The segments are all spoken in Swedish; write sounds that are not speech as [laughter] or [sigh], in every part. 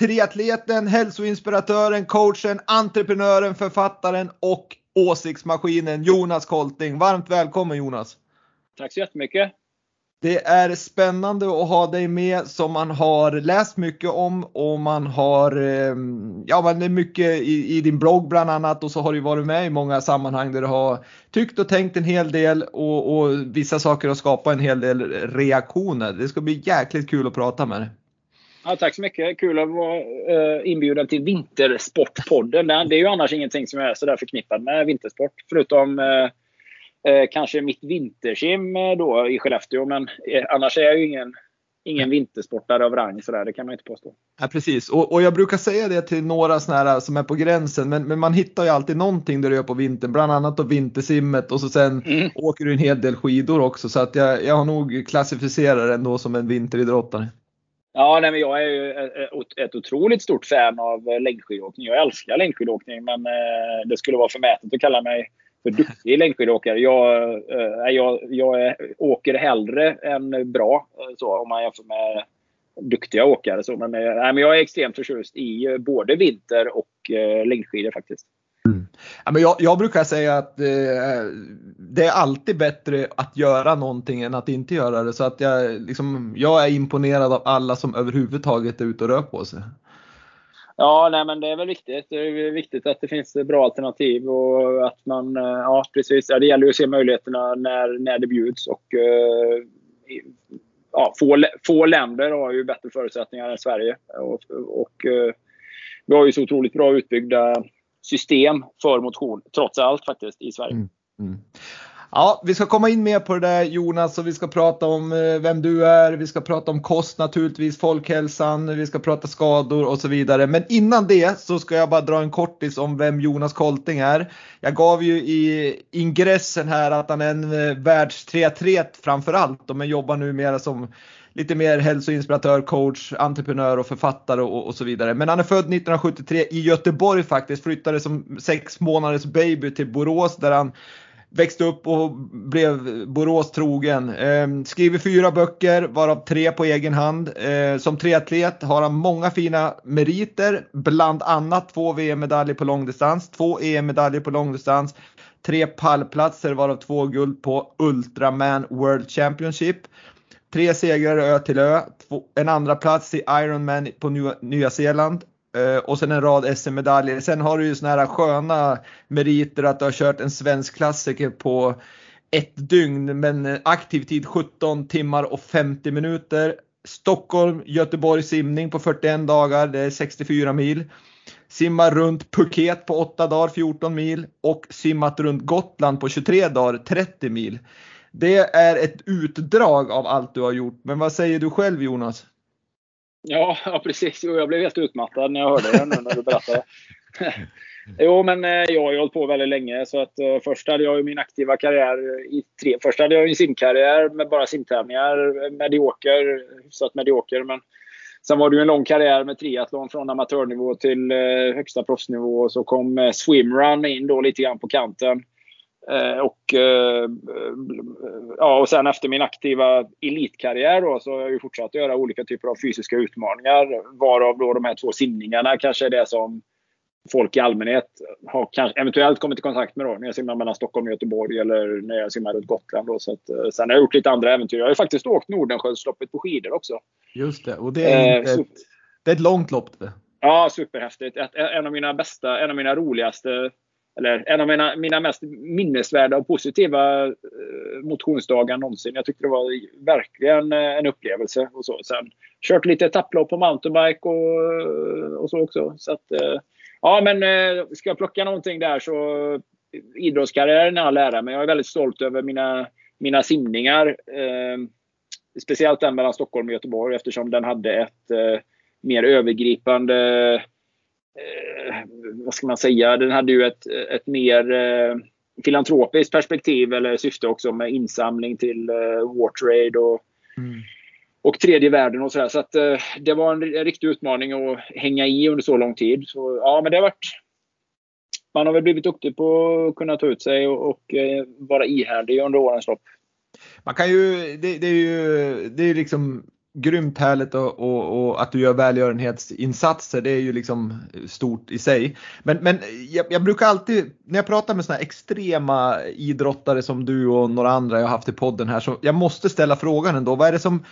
världstriatleten, hälsoinspiratören, coachen, entreprenören, författaren och åsiktsmaskinen Jonas Kolting. Varmt välkommen Jonas! Tack så jättemycket! Det är spännande att ha dig med som man har läst mycket om och man har, ja men det är mycket i, i, din blogg bland annat och så har du varit med i många sammanhang där du har tyckt och tänkt en hel del och, och vissa saker har skapat en hel del reaktioner. Det ska bli jäkligt kul att prata med dig. Ja, tack så mycket. Kul att vara uh, inbjuden till Vintersportpodden. Det är ju annars ingenting som jag är sådär förknippad med vintersport. Förutom uh, Eh, kanske mitt vintersim eh, då i Skellefteå, men eh, annars är jag ju ingen, ingen vintersportare av rang sådär, det kan man inte påstå. Ja, precis, och, och jag brukar säga det till några här som är på gränsen, men, men man hittar ju alltid någonting där du gör på vintern, bland annat då vintersimmet och så sen mm. åker du en hel del skidor också, så att jag, jag har nog klassificerat det ändå som en vinteridrottare. Ja, nej, men jag är ju eh, eh, ett otroligt stort fan av eh, längdskidåkning. Jag älskar längdskidåkning, men det skulle vara förmätet att kalla mig för duktig längdskidåkare. Jag, jag, jag åker hellre än bra, så, om man jämför med duktiga åkare. Så. Men, nej, men jag är extremt förtjust i både vinter och längdskidor faktiskt. Mm. Ja, men jag, jag, brukar säga att eh, det är alltid bättre att göra någonting än att inte göra det. Så att jag, liksom, jag är imponerad av alla som överhuvudtaget är ute och rör på sig. Ja, nej, men det är väl viktigt. Det är viktigt att det finns bra alternativ och att man, eh, ja precis, ja, det gäller ju att se möjligheterna när, när det bjuds och eh, ja, få, få länder har ju bättre förutsättningar än Sverige och, och eh, vi har ju så otroligt bra utbyggda system för motion, trots allt faktiskt, i Sverige. Mm, mm. Ja, vi ska komma in mer på det där Jonas och vi ska prata om eh, vem du är, vi ska prata om kost naturligtvis, folkhälsan, vi ska prata skador och så vidare. Men innan det så ska jag bara dra en kortis om vem Jonas Kolting är. Jag gav ju i ingressen här att han är en eh, världs 3 framför allt, men jobbar numera som lite mer hälsoinspiratör, coach, entreprenör och författare och, och, så vidare. Men han är född 1973 i Göteborg faktiskt, flyttade som sex månaders baby till Borås där han växte upp och blev Borås trogen. Eh, skriver fyra böcker, varav tre på egen hand. Eh, som triatlet har han många fina meriter, bland annat två VM-medaljer på långdistans, två EM-medaljer på långdistans, tre pallplatser varav två guld på Ultraman World Championship. Tre segrar ö till ö, en andra plats i Ironman på Nya Zeeland eh, och sen en rad SM-medaljer. Sen har du ju såna här sköna meriter att du har kört en svensk klassiker på ett dygn men aktiv tid 17 timmar och 50 minuter. Stockholm, Göteborg simning på 41 dagar, det är 64 mil. Simmar runt Phuket på 8 dagar, 14 mil och simmat runt Gotland på 23 dagar, 30 mil. Det är ett utdrag av allt du har gjort, men vad säger du själv Jonas? Ja, ja precis. Jo, jag blev helt utmattad när jag hörde det nu när du berättade. [laughs] jo, men eh, jag har ju hållit på väldigt länge. Så att, uh, först hade jag ju min aktiva karriär i tre. Först hade jag en simkarriär med bara simtävlingar. Medioker, hyfsat medioker. Men sen var det ju en lång karriär med triathlon från amatörnivå till uh, högsta proffsnivå. Och så kom uh, swimrun in då lite grann på kanten. Eh, och, eh, ja, och sen efter min aktiva elitkarriär då, så har jag ju fortsatt att göra olika typer av fysiska utmaningar. Varav då de här två simningarna kanske är det som folk i allmänhet har kanske, eventuellt kommit i kontakt med då, när jag simmar mellan Stockholm och Göteborg eller när jag simmar runt Gotland. Då, så att, eh, sen har jag gjort lite andra äventyr. Jag har ju faktiskt åkt Nordenskiöldsloppet på skidor också. Just det, och det är, eh, ett, det är ett långt lopp det. Ja, superhäftigt. Ett, en av mina bästa, en av mina roligaste eller en av mina, mina mest minnesvärda och positiva eh, motionsdagar någonsin. Jag tyckte det var verkligen eh, en upplevelse. Och så. Sen kört lite etapplopp på mountainbike och, och så också. Så att, eh, ja, men ska jag plocka någonting där så idrottskarriären är all ära, men jag är väldigt stolt över mina, mina simningar. Eh, speciellt den mellan Stockholm och Göteborg eftersom den hade ett eh, mer övergripande eh, vad ska man säga, den hade ju ett, ett mer eh, filantropiskt perspektiv eller syfte också med insamling till eh, War och, mm. och tredje världen och sådär. Så att eh, det var en, en riktig utmaning att hänga i under så lång tid. Så ja, men det har varit man har väl blivit duktig på att kunna ta ut sig och, och eh, vara ihärdig under årens lopp. Man kan ju, det, det är ju, det är liksom grymt härligt och, och, och, att du gör välgörenhetsinsatser. Det är ju liksom stort i sig. Men, men jag, jag brukar alltid, när jag pratar med sådana här extrema idrottare som du och några andra jag har haft i podden här, så jag måste ställa frågan ändå. Vad är det som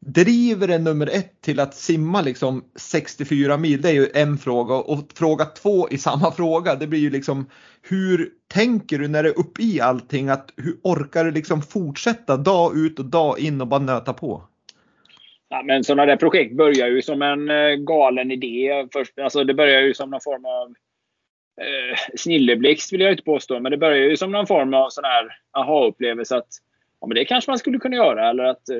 driver en nummer ett till att simma liksom 64 mil? Det är ju en fråga och fråga två i samma [laughs] fråga. Det blir ju liksom hur tänker du när du är uppe i allting? Att hur orkar du liksom fortsätta dag ut och dag in och bara nöta på? Ja, men sådana där projekt börjar ju som en eh, galen idé. Först, alltså det börjar ju som någon form av eh, snilleblixt vill jag inte påstå. Men det börjar ju som någon form av sån här aha-upplevelse att ja, men det kanske man skulle kunna göra. Eller att, eh,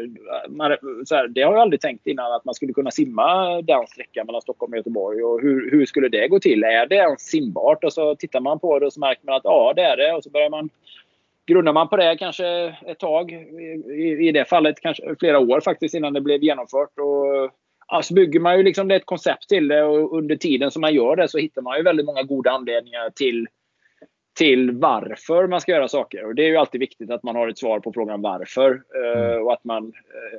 man, så här, det har jag aldrig tänkt innan att man skulle kunna simma den sträckan mellan Stockholm och Göteborg. Och hur, hur skulle det gå till? Är det ens simbart? Och så tittar man på det och så märker man att ja, det är det. Och så börjar man Grundar man på det kanske ett tag, i, i det fallet kanske flera år faktiskt innan det blev genomfört. Och, alltså bygger man ju liksom ett koncept till det och under tiden som man gör det så hittar man ju väldigt många goda anledningar till, till varför man ska göra saker. Och det är ju alltid viktigt att man har ett svar på frågan varför. Mm. och att man, eh,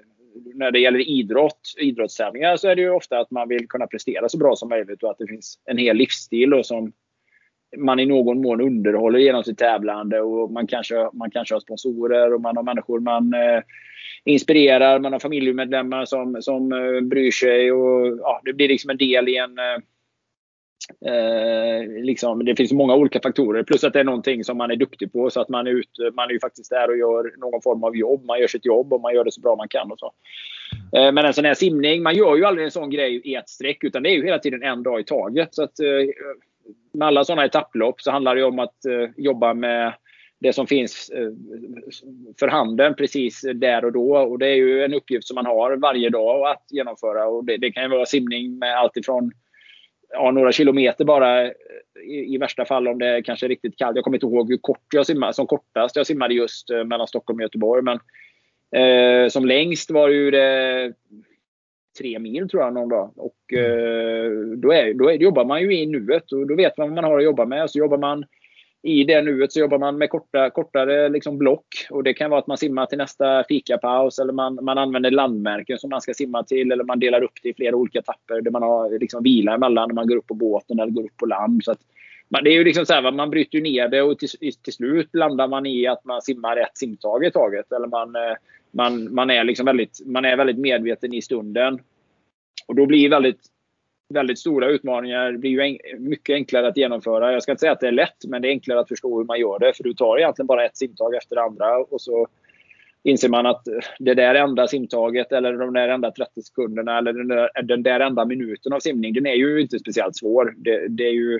när det gäller idrott, idrottstävlingar så är det ju ofta att man vill kunna prestera så bra som möjligt och att det finns en hel livsstil som man i någon mån underhåller genom sitt tävlande och man kanske, man kanske har sponsorer och man har människor man eh, inspirerar. Man har familjemedlemmar som, som eh, bryr sig och ja, det blir liksom en del i en eh, eh liksom, det finns många olika faktorer. Plus att det är någonting som man är duktig på. Så att man är, ute, man är ju faktiskt där och gör någon form av jobb. Man gör sitt jobb och man gör det så bra man kan. Och så. Eh, men en sån här simning, man gör ju aldrig en sån grej i ett streck. Utan det är ju hela tiden en dag i taget. Så att, eh, med alla sådana etapplopp så handlar det om att eh, jobba med det som finns eh, för handen precis där och då. Och det är ju en uppgift som man har varje dag att genomföra. Och det, det kan ju vara simning med allt ifrån ja, några kilometer bara eh, i, i, värsta fall om det är kanske är riktigt kallt. Jag kommer inte ihåg hur kort jag simmade, som kortast jag simmade just eh, mellan Stockholm och Göteborg. Men eh, som längst var ju det tre mil tror jag någon dag. Och eh, då, är, då, är, jobbar man ju i nuet och då vet man vad man har att jobba med. Så jobbar man i det nuet så jobbar man med korta, kortare liksom block. Och det kan vara att man simmar till nästa fikapaus eller man, man använder landmärken som man ska simma till. Eller man delar upp det i flera olika etapper där man har liksom vila emellan när man går upp på båten eller går upp på land. Så att, det är ju liksom så här, man bryter ner det och till, till slut landar man i att man simmar ett simtag i taget. Eller man, eh, man, man, är liksom väldigt, man är väldigt medveten i stunden. Och då blir väldigt, väldigt stora utmaningar blir ju en, mycket enklare att genomföra. Jag ska inte säga att det är lätt, men det är enklare att förstå hur man gör det. För du tar egentligen bara ett simtag efter det andra och så inser man att det där enda simtaget eller de där enda 30 sekunderna eller den där, den där enda minuten av simning, den är ju inte speciellt svår. Det, det, är ju,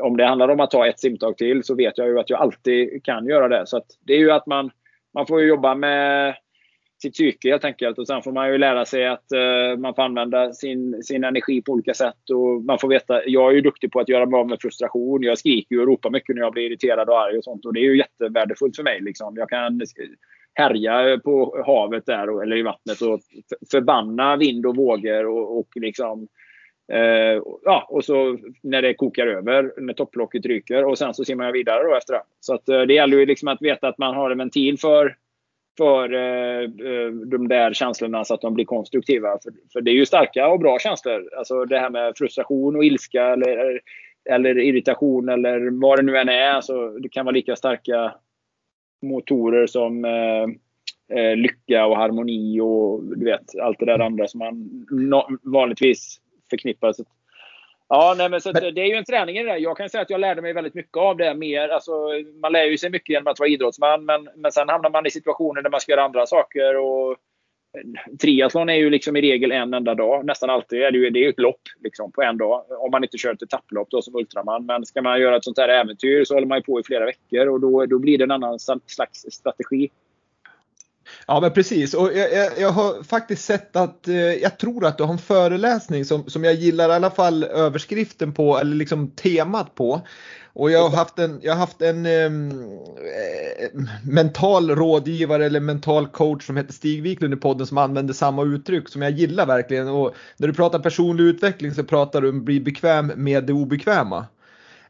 om det handlar om att ta ett simtag till så vet jag ju att jag alltid kan göra det. Så det är ju att man, man får jobba med sitt psyke helt enkelt. Och sen får man ju lära sig att uh, man får använda sin, sin energi på olika sätt. Och man får veta, jag är ju duktig på att göra mig av med frustration. Jag skriker och ropar mycket när jag blir irriterad och arg och sånt. Och det är ju jättevärdefullt för mig. Liksom. Jag kan härja på havet där eller i vattnet och förbanna vind och vågor och, och liksom Eh, ja, och så när det kokar över, när topplocket ryker och sen så simmar jag vidare då efter det. Så att, eh, det gäller ju liksom att veta att man har en ventil för, för eh, eh, de där känslorna så att de blir konstruktiva. För, för, det är ju starka och bra känslor. Alltså det här med frustration och ilska eller, eller irritation eller vad det nu än är. Alltså, det kan vara lika starka motorer som eh, eh lycka och harmoni och du vet allt det där andra som man no vanligtvis förknippar. Så, ja, nej, men så men, det är ju en träning i det där. Jag kan säga att jag lärde mig väldigt mycket av det. Mer, alltså, man lär ju sig mycket genom att vara idrottsman, men, men sen hamnar man i situationer där man ska göra andra saker. Och, Triathlon är ju liksom i regel en enda dag. Nästan alltid är det ju det är ett lopp liksom, på en dag. Om man inte kör ett etapplopp då som ultraman. Men ska man göra ett sånt här äventyr så håller man ju på i flera veckor och då, då blir det en annan slags strategi. Ja men precis och jag, jag, jag, har faktiskt sett att eh, jag tror att du har en föreläsning som, som jag gillar i alla fall överskriften på eller liksom temat på. Och jag har haft en, jag har haft en ehm, eh, mental rådgivare eller mental coach som heter Stig Wiklund i podden som använder samma uttryck som jag gillar verkligen. Och när du pratar personlig utveckling så pratar du om bli bekväm med det obekväma.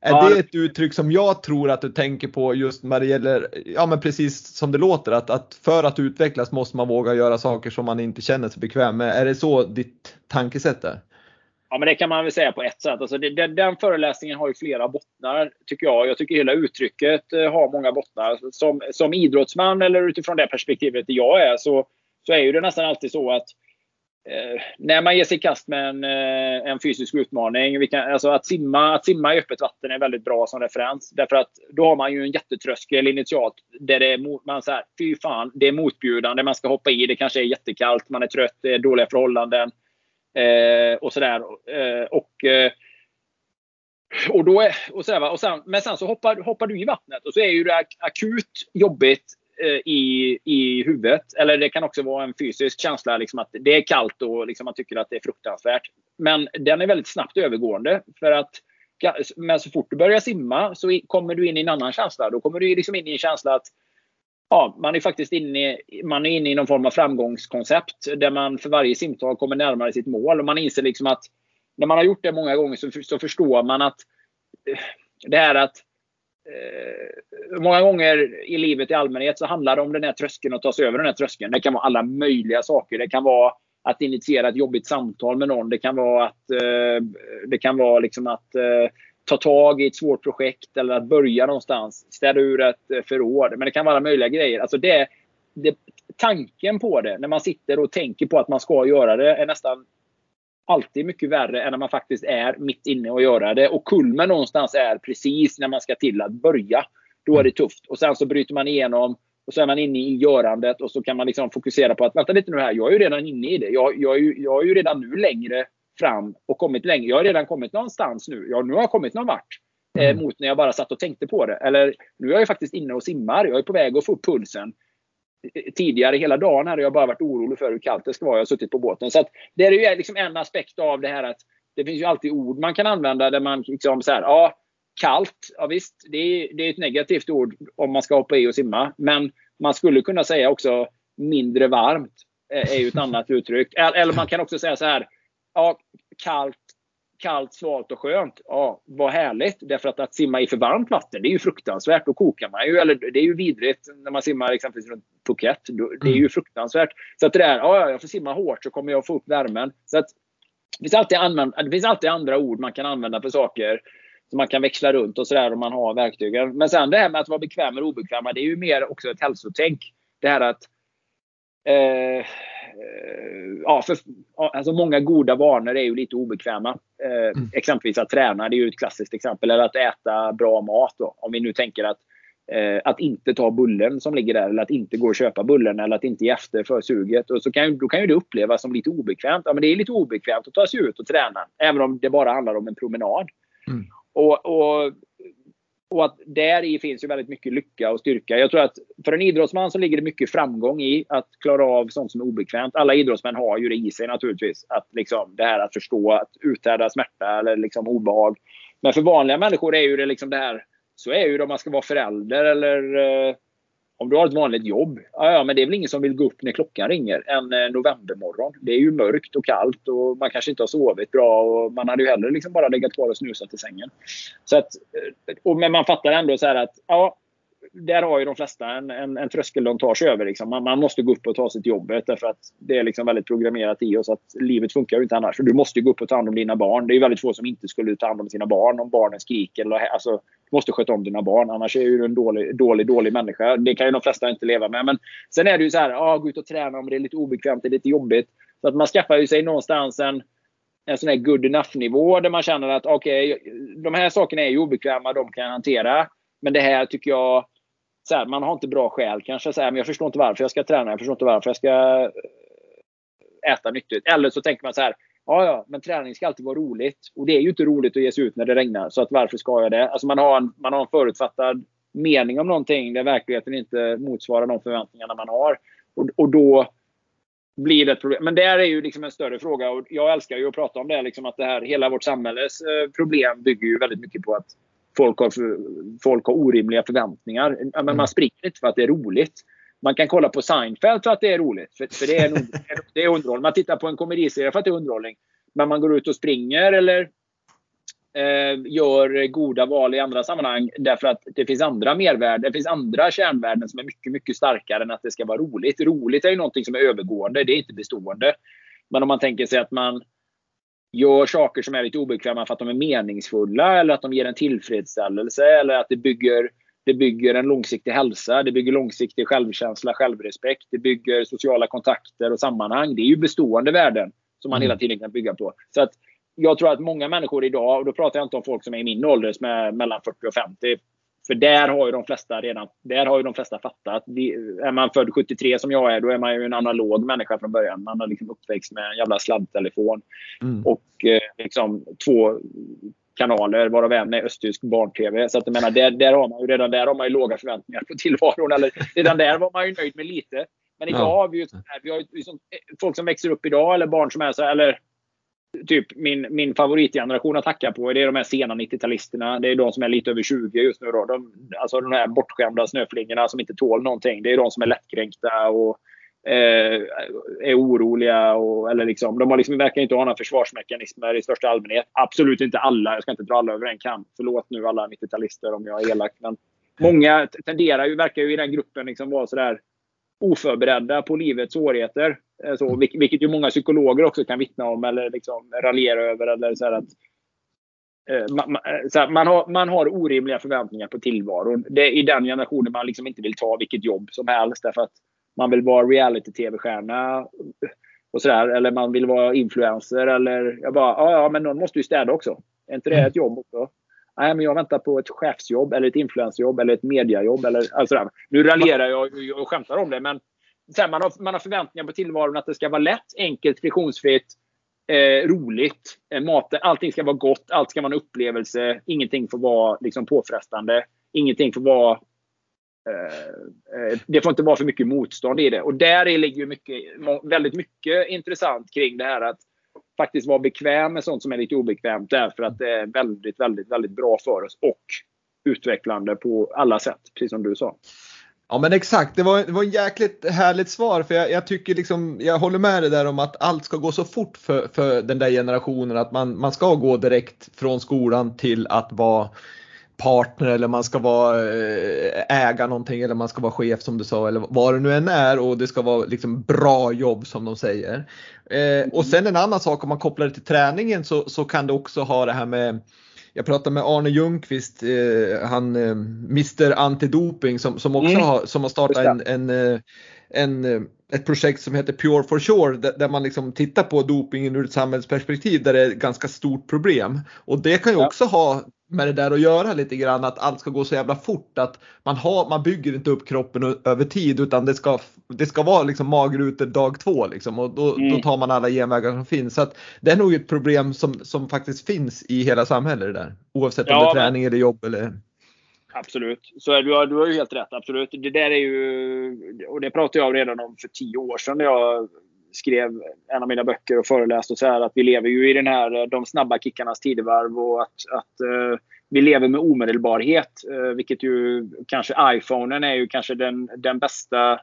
Är ja. det ett uttryck som jag tror att du tänker på just när det gäller, ja men precis som det låter, att, att för att utvecklas måste man våga göra saker som man inte känner sig bekväm med. Är det så ditt tankesätt är? Ja, men det kan man väl säga på ett sätt. Alltså det, det, den föreläsningen har ju flera bottnar, tycker jag. Jag tycker hela uttrycket eh, har många bottnar. Som, som idrottsman, eller utifrån det perspektivet jag är, så, så är ju det nästan alltid så att Eh, när man ger sig i kast med en, eh, en fysisk utmaning. Vi kan, alltså att, simma, att simma i öppet vatten är väldigt bra som referens. Därför att då har man ju en jättetröskel initialt. Där det är, man så fy fan, det är motbjudande. Man ska hoppa i. Det kanske är jättekallt. Man är trött. Det är dåliga förhållanden. Eh, och sådär. Eh, och, eh, och då är, och sådär, och sen, men sen så hoppar, hoppar du i vattnet och så är ju det akut jobbigt Eh, i, i huvudet. Eller det kan också vara en fysisk känsla, liksom att det är kallt och liksom man tycker att det är fruktansvärt. Men den är väldigt snabbt övergående. För att, men så fort du börjar simma så kommer du in i en annan känsla. Då kommer du liksom in i en känsla att ja, man är faktiskt inne, man är inne i någon form av framgångskoncept där man för varje simtag kommer närmare sitt mål. Och man inser liksom att när man har gjort det många gånger så, så förstår man att eh, det här att Eh, många gånger i livet i allmänhet så handlar det om den här tröskeln och ta sig över den här tröskeln. Det kan vara alla möjliga saker. Det kan vara att initiera ett jobbigt samtal med någon. Det kan vara att, eh, det kan vara liksom att eh, ta tag i ett svårt projekt eller att börja någonstans. Städa ur ett eh, förråd. Men det kan vara alla möjliga grejer. Alltså det, det, tanken på det, när man sitter och tänker på att man ska göra det, är nästan alltid mycket värre än när man faktiskt är mitt inne och göra det. Och kulmen någonstans är precis när man ska till att börja. Då är det tufft. Och sen så bryter man igenom och så är man inne i görandet och så kan man liksom fokusera på att vänta lite nu här, jag är ju redan inne i det. Jag, jag, är, ju, jag är ju redan nu längre fram och kommit längre. Jag har redan kommit någonstans nu. Jag, nu har jag kommit någon vart. Eh, mm. mot när jag bara satt och tänkte på det. Eller nu är jag faktiskt inne och simmar. Jag är på väg att få upp pulsen tidigare hela dagen hade jag bara varit orolig för hur kallt det ska vara. Jag har suttit på båten. Så att det är ju liksom en aspekt av det här att det finns ju alltid ord man kan använda där man liksom så här, ja, kallt, ja visst, det är, det är ett negativt ord om man ska hoppa i och simma. Men man skulle kunna säga också mindre varmt eh, är ju ett annat uttryck. Eller man kan också säga så här, ja, kallt kallt, svalt och skönt. Ja, vad härligt. Därför att att simma i för varmt vatten, det är ju fruktansvärt. Då kokar man ju. Eller det är ju vidrigt när man simmar exempelvis runt Phuket. Det är ju mm. fruktansvärt. Så att det där, ja, jag får simma hårt så kommer jag få upp värmen. Så att det finns, alltid använda, det finns alltid andra ord man kan använda för saker. Som man kan växla runt och sådär om man har verktygen. Men sen det här med att vara bekväm eller obekväm, det är ju mer också ett hälsotänk. Det här att eh, ja, för, alltså många goda vanor är ju lite obekväma. Eh, mm. Exempelvis att träna, det är ju ett klassiskt exempel. Eller att äta bra mat. Då. Om vi nu tänker att, eh, att inte ta bullen som ligger där. Eller att inte gå och köpa bullen. Eller att inte ge efter för suget. Och så kan, då kan ju det upplevas som lite obekvämt. Ja, men det är lite obekvämt att ta sig ut och träna. Även om det bara handlar om en promenad. Mm. Och, och och att där i finns ju väldigt mycket lycka och styrka. Jag tror att för en idrottsman så ligger det mycket framgång i att klara av sånt som är obekvämt. Alla idrottsmän har ju det i sig naturligtvis. Att liksom, det här att förstå, att uthärda smärta eller liksom obehag. Men för vanliga människor är ju det liksom det här, så är ju det om man ska vara förälder eller eh, om du har ett vanligt jobb, ja, ja, men det är väl ingen som vill gå upp när klockan ringer en eh, novembermorgon. Det är ju mörkt och kallt och man kanske inte har sovit bra och man hade ju hellre liksom bara legat kvar och snusat i sängen. Så att, eh, och, men man fattar ändå så här att ja, där har ju de flesta en, en, en tröskel de tar sig över. Liksom. Man, man, måste gå upp och ta sig till jobbet därför att det är liksom väldigt programmerat i oss att livet funkar ju inte annars. Du måste gå upp och ta hand om dina barn. Det är väldigt få som inte skulle ta hand om sina barn om barnen skriker. Eller, alltså, du måste sköta om dina barn annars är du en dålig, dålig, dålig människa. Det kan ju de flesta inte leva med. Men sen är det ju så här, ja, gå ut och träna om det är lite obekvämt, det är lite jobbigt. Så att man skaffar ju sig någonstans en en sån här good enough nivå där man känner att okej, okay, de här sakerna är ju obekväma, de kan jag hantera. Men det här tycker jag så här, man har inte bra skäl kanske. Så här, men jag förstår inte varför jag ska träna. Jag förstår inte varför jag ska eh, äta nyttigt. Eller så tänker man så här. Ja, ja, men träning ska alltid vara roligt. Och det är ju inte roligt att ge sig ut när det regnar. Så att varför ska jag det? Alltså man har en, man har en förutfattad mening om någonting där verkligheten inte motsvarar de förväntningarna man har. Och, och då blir det ett problem. Men det är ju liksom en större fråga. Och jag älskar ju att prata om det. Liksom att det här, hela vårt samhälles eh, problem bygger ju väldigt mycket på att folk har, folk har orimliga förväntningar. Men man mm. springer inte för att det är roligt. Man kan kolla på Seinfeld för att det är roligt. För, för det, är, [laughs] det är underhållning. Man tittar på en komediserie för att det är underhållning. Men man går ut och springer eller eh, gör goda val i andra sammanhang därför att det finns andra mervärden. Det finns andra kärnvärden som är mycket, mycket starkare än att det ska vara roligt. Roligt är ju någonting som är övergående. Det är inte bestående. Men om man tänker sig att man gör saker som är lite obekväma för att de är meningsfulla eller att de ger en tillfredsställelse eller att det bygger, det bygger en långsiktig hälsa, det bygger långsiktig självkänsla, självrespekt, det bygger sociala kontakter och sammanhang. Det är ju bestående värden som man mm. hela tiden kan bygga på. Så att jag tror att många människor idag, och då pratar jag inte om folk som är i min ålder som är mellan 40 och 50, för där har ju de flesta redan där har ju de flesta fattat. Är man född 73 som jag är, då är man ju en analog människa från början. Man har liksom uppväxt med en jävla sladdtelefon. Mm. Och eh, liksom två kanaler, varav en är östtysk barn-tv. Så att jag menar, där, där har man ju, redan där har man ju låga förväntningar på [laughs] tillvaron. Eller, redan där var man ju nöjd med lite. Men idag ja. har vi ju, vi har ju liksom, folk som växer upp idag, eller barn som är så eller typ min, min favoritgeneration att hacka på. Det är de här sena 90-talisterna. Det är de som är lite över 20 just nu. Då. De, alltså de här bortskämda snöflingorna som inte tål någonting. Det är de som är lättkränkta och eh, är oroliga. Och, eller liksom, de har liksom, verkar inte ha några försvarsmekanismer i största allmänhet. Absolut inte alla. Jag ska inte dra alla över en kam. Förlåt nu alla 90-talister om jag är elak. Men många tenderar ju, verkar ju i den gruppen liksom vara sådär oförberedda på livets svårigheter. Eh, så, vilket ju många psykologer också kan vittna om eller liksom raljera över. Eller så att, eh, man, eh, så man, har, man har orimliga förväntningar på tillvaron. Det är i den generationen man liksom inte vill ta vilket jobb som helst. Därför att man vill vara reality-tv-stjärna. Och sådär, eller man vill vara influencer. Eller jag bara, ja, ja, men någon måste ju städa också. Är inte det mm. ett jobb också? Nej, men jag väntar på ett chefsjobb, eller ett influensjobb eller ett mediajobb. Eller, alltså nu raljerar jag och skämtar om det, men här, man, har, man har förväntningar på tillvaron att det ska vara lätt, enkelt, friktionsfritt, eh, roligt. Eh, mat, allting ska vara gott, allt ska vara en upplevelse. Ingenting får vara liksom, påfrestande. Ingenting får vara eh, eh, det får inte vara för mycket motstånd i det. Och där ligger mycket, väldigt mycket intressant kring det här att faktiskt vara bekväm med sånt som är lite obekvämt därför att det är väldigt, väldigt, väldigt bra för oss och utvecklande på alla sätt, precis som du sa. Ja men exakt, det var, det var en jäkligt härligt svar för jag, jag, tycker liksom, jag håller med dig där om att allt ska gå så fort för, för den där generationen att man, man ska gå direkt från skolan till att vara partner eller man ska vara eh, äga någonting eller man ska vara chef som du sa eller vad det nu än är och det ska vara liksom bra jobb som de säger. Eh, och sen en annan sak om man kopplar det till träningen så, så kan det också ha det här med jag pratade med Arne Ljungqvist, eh, han eh, Mr Antidoping som, som också mm. har, som har startat en, en, eh, en, ett projekt som heter Pure for Sure där, där, man liksom tittar på dopingen ur ett samhällsperspektiv där det är ett ganska stort problem. Och det kan ju ja. också ha med det där att göra lite grann att allt ska gå så jävla fort att man, har, man bygger inte upp kroppen över tid utan det ska, det ska vara liksom magrutor dag två liksom och då, mm. då tar man alla genvägar som finns. Så det är nog ett problem som, som faktiskt finns i hela samhället det där. Oavsett ja, om det är träning eller jobb eller Absolut. Så du har, du har ju helt rätt. Absolut. Det där är ju, och det pratade jag redan om för tio år sedan när jag skrev en av mina böcker och föreläste och så här att vi lever ju i den här eh, de snabba kickarnas tidevarv och att, att uh, vi lever med omedelbarhet. Uh, vilket ju kanske iPhonen är ju kanske den, den bästa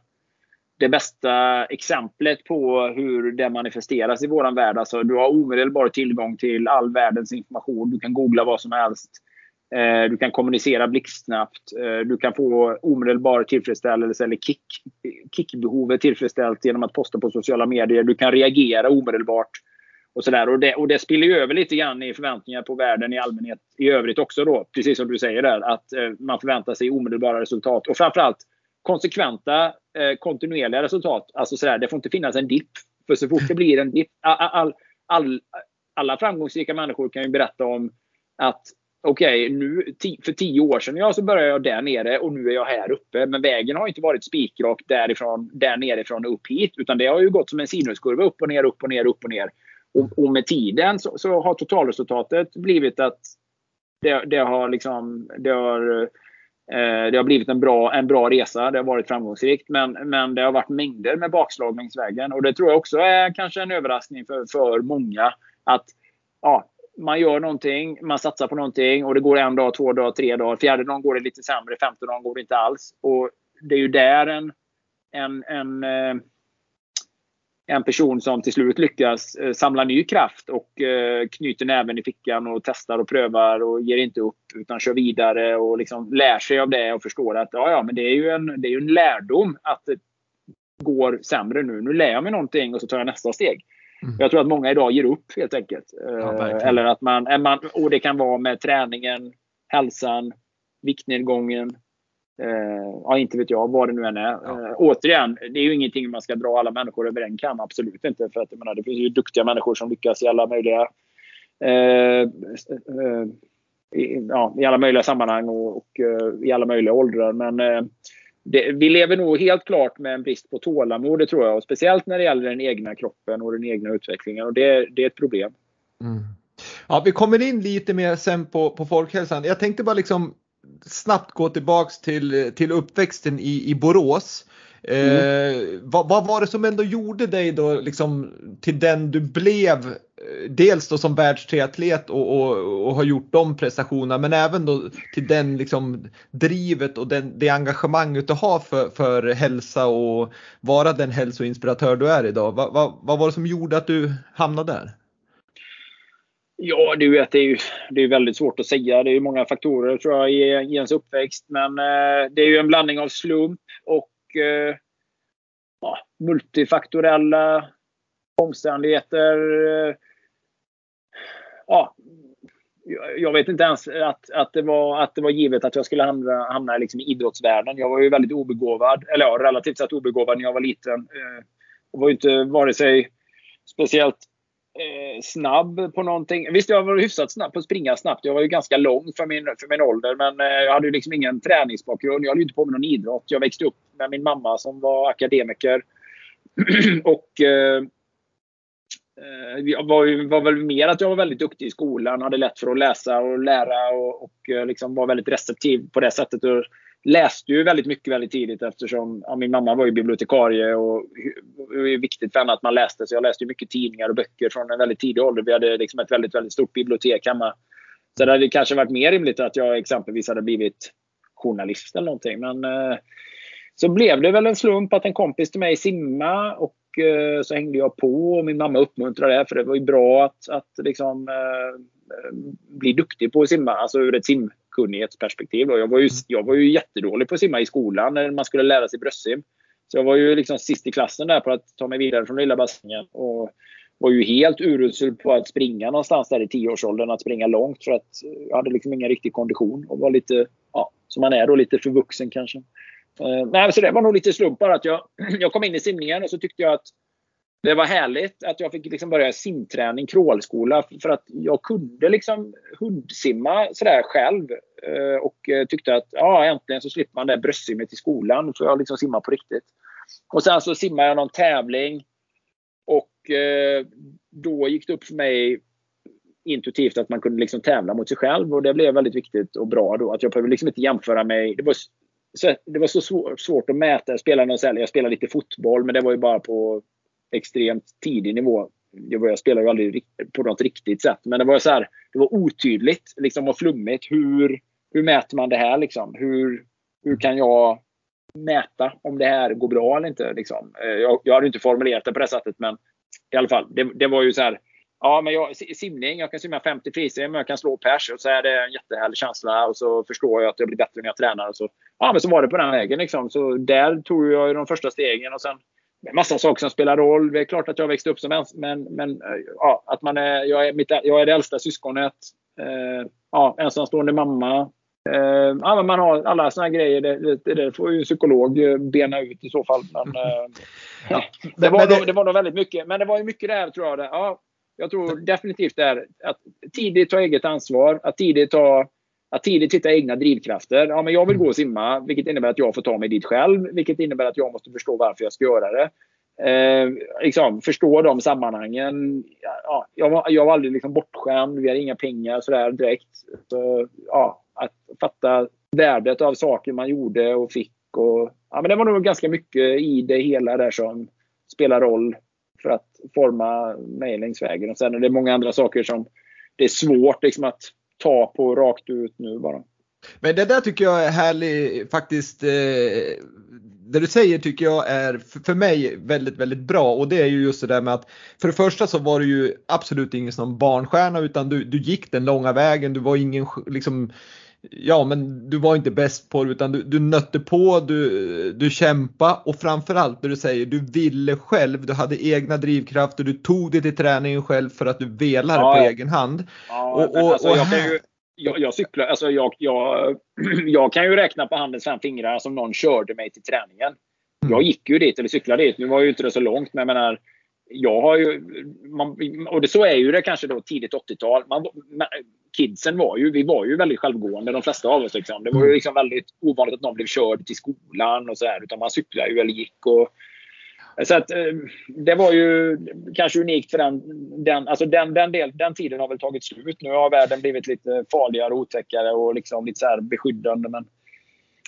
det bästa exemplet på hur det manifesteras i våran värld. Alltså, du har omedelbar tillgång till all världens information. Du kan googla vad som helst. Eh, du kan kommunicera blixtsnabbt. Eh, du kan få omedelbar tillfredsställelse eller kick, kickbehovet tillfredsställt genom att posta på sociala medier. Du kan reagera omedelbart. Och, så där. Och, det, och det spiller ju över lite grann i förväntningar på världen i allmänhet i övrigt också. då. Precis som du säger där. Att eh, man förväntar sig omedelbara resultat. Och framförallt konsekventa, kontinuerliga resultat. Alltså så där, det får inte finnas en dipp. För så fort det blir en dipp. All, all, all, alla framgångsrika människor kan ju berätta om att okej, okay, för tio år sedan ja, så började jag där nere och nu är jag här uppe. Men vägen har inte varit spikrak därifrån, där nerifrån och upp hit. Utan det har ju gått som en sinuskurva upp och ner, upp och ner, upp och ner. Och, och med tiden så, så, har totalresultatet blivit att det, det har liksom, det har, eh, det har blivit en bra, en bra resa. Det har varit framgångsrikt. Men, men det har varit mängder med bakslag längs vägen. Och det tror jag också är kanske en överraskning för, för många. Att ja, man gör någonting, man satsar på någonting och det går en dag, två dagar, tre dagar. Fjärde dagen går det lite sämre, femte dagen går det inte alls. Och det är ju där en, en, en, eh, en person som till slut lyckas eh, samla ny kraft och eh, knyter näven i fickan och testar och prövar och ger inte upp utan kör vidare och liksom lär sig av det och förstår att ja, ja, men det är ju en, det är en lärdom att det går sämre nu. Nu lär jag mig någonting och så tar jag nästa steg. Mm. Jag tror att många idag ger upp helt enkelt. Ja, Eller att man, man, och det kan vara med träningen, hälsan, viktnedgången. Eh, ja, inte vet jag vad det nu än är. Ja. Eh, återigen, det är ju ingenting man ska dra alla människor över en kam. Absolut inte. För att, menar, det finns ju duktiga människor som lyckas i alla möjliga eh, eh i, ja, i alla möjliga sammanhang och, och uh, i alla möjliga åldrar. Men det, vi lever nog helt klart med en brist på tålamod, det tror jag. Och speciellt när det gäller den egna kroppen och den egna utvecklingen. Och det, det är ett problem. Mm. Ja, vi kommer in lite mer sen på, på folkhälsan. Jag tänkte bara liksom snabbt gå tillbaks till, till uppväxten i, i Borås. Mm. Eh, vad, vad, var det som ändå gjorde dig då liksom till den du blev? Eh, dels då som världstriatlet och, och, och, har gjort de prestationerna men även då till den liksom drivet och den, det engagemanget du har för, för hälsa och vara den hälsoinspiratör du är idag. Va, va, vad var det som gjorde att du hamnade där? Ja, du vet, det är ju det är väldigt svårt att säga. Det är många faktorer tror jag i, i ens uppväxt. Men eh, det är ju en blandning av slump och Eh, ja, multifaktorella omständigheter. Eh, ja, jag vet inte ens att, att, det var, att det var givet att jag skulle hamna, hamna liksom i idrottsvärlden. Jag var ju väldigt obegåvad, eller ja, relativt sett obegåvad när jag var liten. Eh, jag var ju inte vare sig speciellt eh, snabb på någonting. Visst, jag var hyfsat snabb på att springa snabbt. Jag var ju ganska lång för min, för min ålder. Men eh, jag hade ju liksom ingen träningsbakgrund. Jag höll inte på med någon idrott. Jag växte upp med min mamma som var akademiker. [clears throat] och eh, eh, jag var, ju, var väl mer att jag var väldigt duktig i skolan. Hade lätt för att läsa och lära och, och eh, liksom var väldigt receptiv på det sättet. Och, läste ju väldigt mycket väldigt tidigt eftersom ja, min mamma var ju bibliotekarie och det var viktigt för henne att man läste. Så jag läste mycket tidningar och böcker från en väldigt tidig ålder. Vi hade liksom ett väldigt, väldigt stort bibliotek hemma. Så det hade kanske varit mer rimligt att jag exempelvis hade blivit journalist eller någonting. Men eh, så blev det väl en slump att en kompis till mig simma och eh, så hängde jag på och min mamma uppmuntrade det för det var ju bra att, att liksom, eh, bli duktig på att simma, alltså ur ett sim kunnighetsperspektiv. Jag var, ju, jag var ju jättedålig på att simma i skolan när man skulle lära sig bröstsim. Så jag var ju liksom sist i klassen där på att ta mig vidare från lilla bassängen. Och var ju helt urusel på att springa någonstans där i tioårsåldern. Att springa långt för att jag hade liksom ingen riktig kondition. Och var lite, ja, som man är då, lite för vuxen kanske. Eh, nej, så det var nog lite slump bara att jag, [clears throat] jag kom in i simningen och så tyckte jag att det var härligt att jag fick liksom börja simträning, crawlskola. För att jag kunde liksom hundsimma sådär själv. Eh, och eh, tyckte att ja, äntligen så slipper man det bröstsimmet i skolan. Nu får jag liksom simma på riktigt. Och sen så simmade jag någon tävling. Och eh, då gick det upp för mig intuitivt att man kunde liksom tävla mot sig själv. Och det blev väldigt viktigt och bra då. Att jag behövde liksom inte jämföra mig. Det var, så, det var så svår, att mäta. Jag spelade, någon, jag spelade lite fotboll men det var ju bara på extremt tidig nivå. jag spelade ju aldrig på något riktigt sätt. Men det var så här, det var otydligt liksom, och flummigt. Hur, hur mäter man det här? Liksom? Hur, hur kan jag mäta om det här går bra eller inte? Liksom? Eh, jag, jag hade inte formulerat det på det sättet, men i alla fall. Det, det var ju så här. Ja, men jag, simning, jag kan simma 50 frisim, jag kan slå pers och så är det en jättehärlig känsla och så förstår jag att jag blir bättre när jag tränar. Och så, ja, men så var det på den vägen. Liksom. Så där tog jag de första stegen och sen massa saker som spelar roll. Det är klart att jag växte upp som ens, men, men ja, att man är, jag, är mitt, jag är det äldsta syskonet. Eh, ja, ensamstående mamma. Eh, ja, men man har alla såna grejer. Det, det, det, får ju en psykolog bena ut i så fall. Men, [laughs] eh, ja, det, var nog, det var nog väldigt mycket. Men det var ju mycket där tror jag. Det, ja, jag tror definitivt det är att tidigt ta eget ansvar. Att tidigt ta att tidigt hitta egna drivkrafter. Ja, men jag vill gå och simma, vilket innebär att jag får ta mig dit själv. Vilket innebär att jag måste förstå varför jag ska göra det. Eh, liksom, förstå de sammanhangen. Ja, jag, var, jag var aldrig liksom bortskämd. Vi hade inga pengar sådär direkt. Så, ja, att fatta värdet av saker man gjorde och fick. Och, ja, men det var nog ganska mycket i det hela där som spelar roll för att forma mig längs vägen. Och sen är det många andra saker som det är svårt liksom, att ta på rakt ut nu bara. Men det där tycker jag är härligt faktiskt. Eh, det du säger tycker jag är för mig väldigt, väldigt bra och det är ju just det där med att för det första så var du ju absolut ingen sån barnstjärna utan du, du gick den långa vägen. Du var ingen liksom Ja, men du var inte bäst på det utan du, du nötte på, du, du kämpa och framförallt det du säger, du ville själv, du hade egna drivkrafter, du tog dig till träningen själv för att du velade ja, på ja. egen hand. Ja, och, och, alltså, och jag, här... ju, jag, jag, cyklar, alltså jag, jag, [clears throat] jag kan ju räkna på handens fem fingrar som någon körde mig till träningen. Mm. Jag gick ju dit, eller cyklade dit. Nu var ju inte det så långt, men jag menar, jag har ju, man, och det, så är ju det kanske då tidigt 80-tal. kidsen var ju, vi var ju väldigt självgående de flesta av oss. Liksom. Det var ju mm. liksom väldigt ovanligt att någon blev körd till skolan och så här, utan man cyklade ju eller gick. Och, så att, eh, det var ju kanske unikt för den, den, alltså den, den, del, den tiden har väl tagit slut. Nu har världen blivit lite farligare och otäckare och liksom lite så här beskyddande. Men,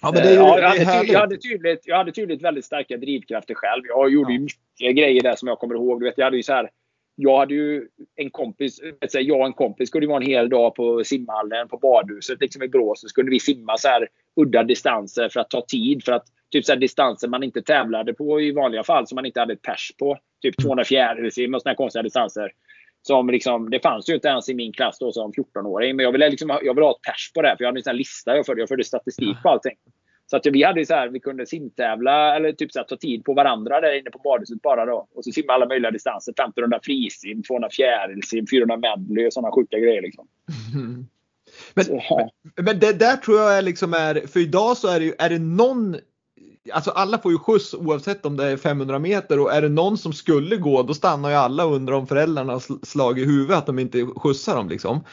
Ja, men det är ju, ja, jag, hade tydligt, jag, hade tydligt, jag hade tydligt väldigt starka drivkrafter själv. Jag gjorde ja. ju mycket grejer där som jag kommer ihåg. Du vet, jag hade ju så här, jag hade ju en kompis, jag och en kompis skulle vara en hel dag på simhallen på badhuset liksom i Brås. Så skulle vi simma så här udda distanser för att ta tid. För att typ så här distanser man inte tävlade på i vanliga fall som man inte hade ett pers på. Typ 200 fjärilsim och sådana konstiga distanser. Som liksom, det fanns ju inte ens i min klass då som 14-åring. Men jag ville, liksom, jag ville ha ett pers på det. För jag hade en lista jag förde. Jag förde statistik på allting. Så att vi hade så här, vi kunde simtävla eller typ så här, ta tid på varandra där inne på badhuset bara då. Och så simma alla möjliga distanser. 1500 frisim, 200 fjärilsim, 400 medley och sådana sjuka grejer liksom. Mm. [laughs] Men, så, ja. men det där tror jag är liksom är, för idag så är det ju, är det någon Alltså alla får ju skjuts oavsett om det är 500 meter och är det någon som skulle gå då stannar ju alla och undrar om föräldrarna har slagit i huvudet att de inte skjutsar dem liksom.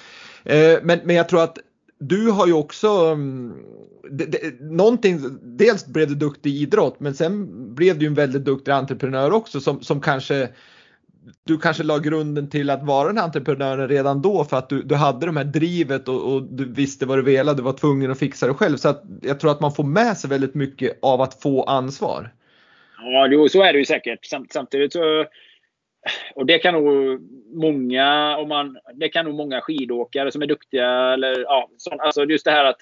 Eh, men, men jag tror att du har ju också mm, det, det, någonting, dels blev du duktig i idrott men sen blev du en väldigt duktig entreprenör också som, som kanske du kanske la grunden till att vara den här entreprenören redan då för att du, du hade det här drivet och, och, du visste vad du ville, du var tvungen att fixa det själv. Så att jag tror att man får med sig väldigt mycket av att få ansvar. Ja, jo, så är det ju säkert. Samtidigt så och det kan nog många, om man, det kan nog många skidåkare som är duktiga. Eller, ja, så, alltså just det här att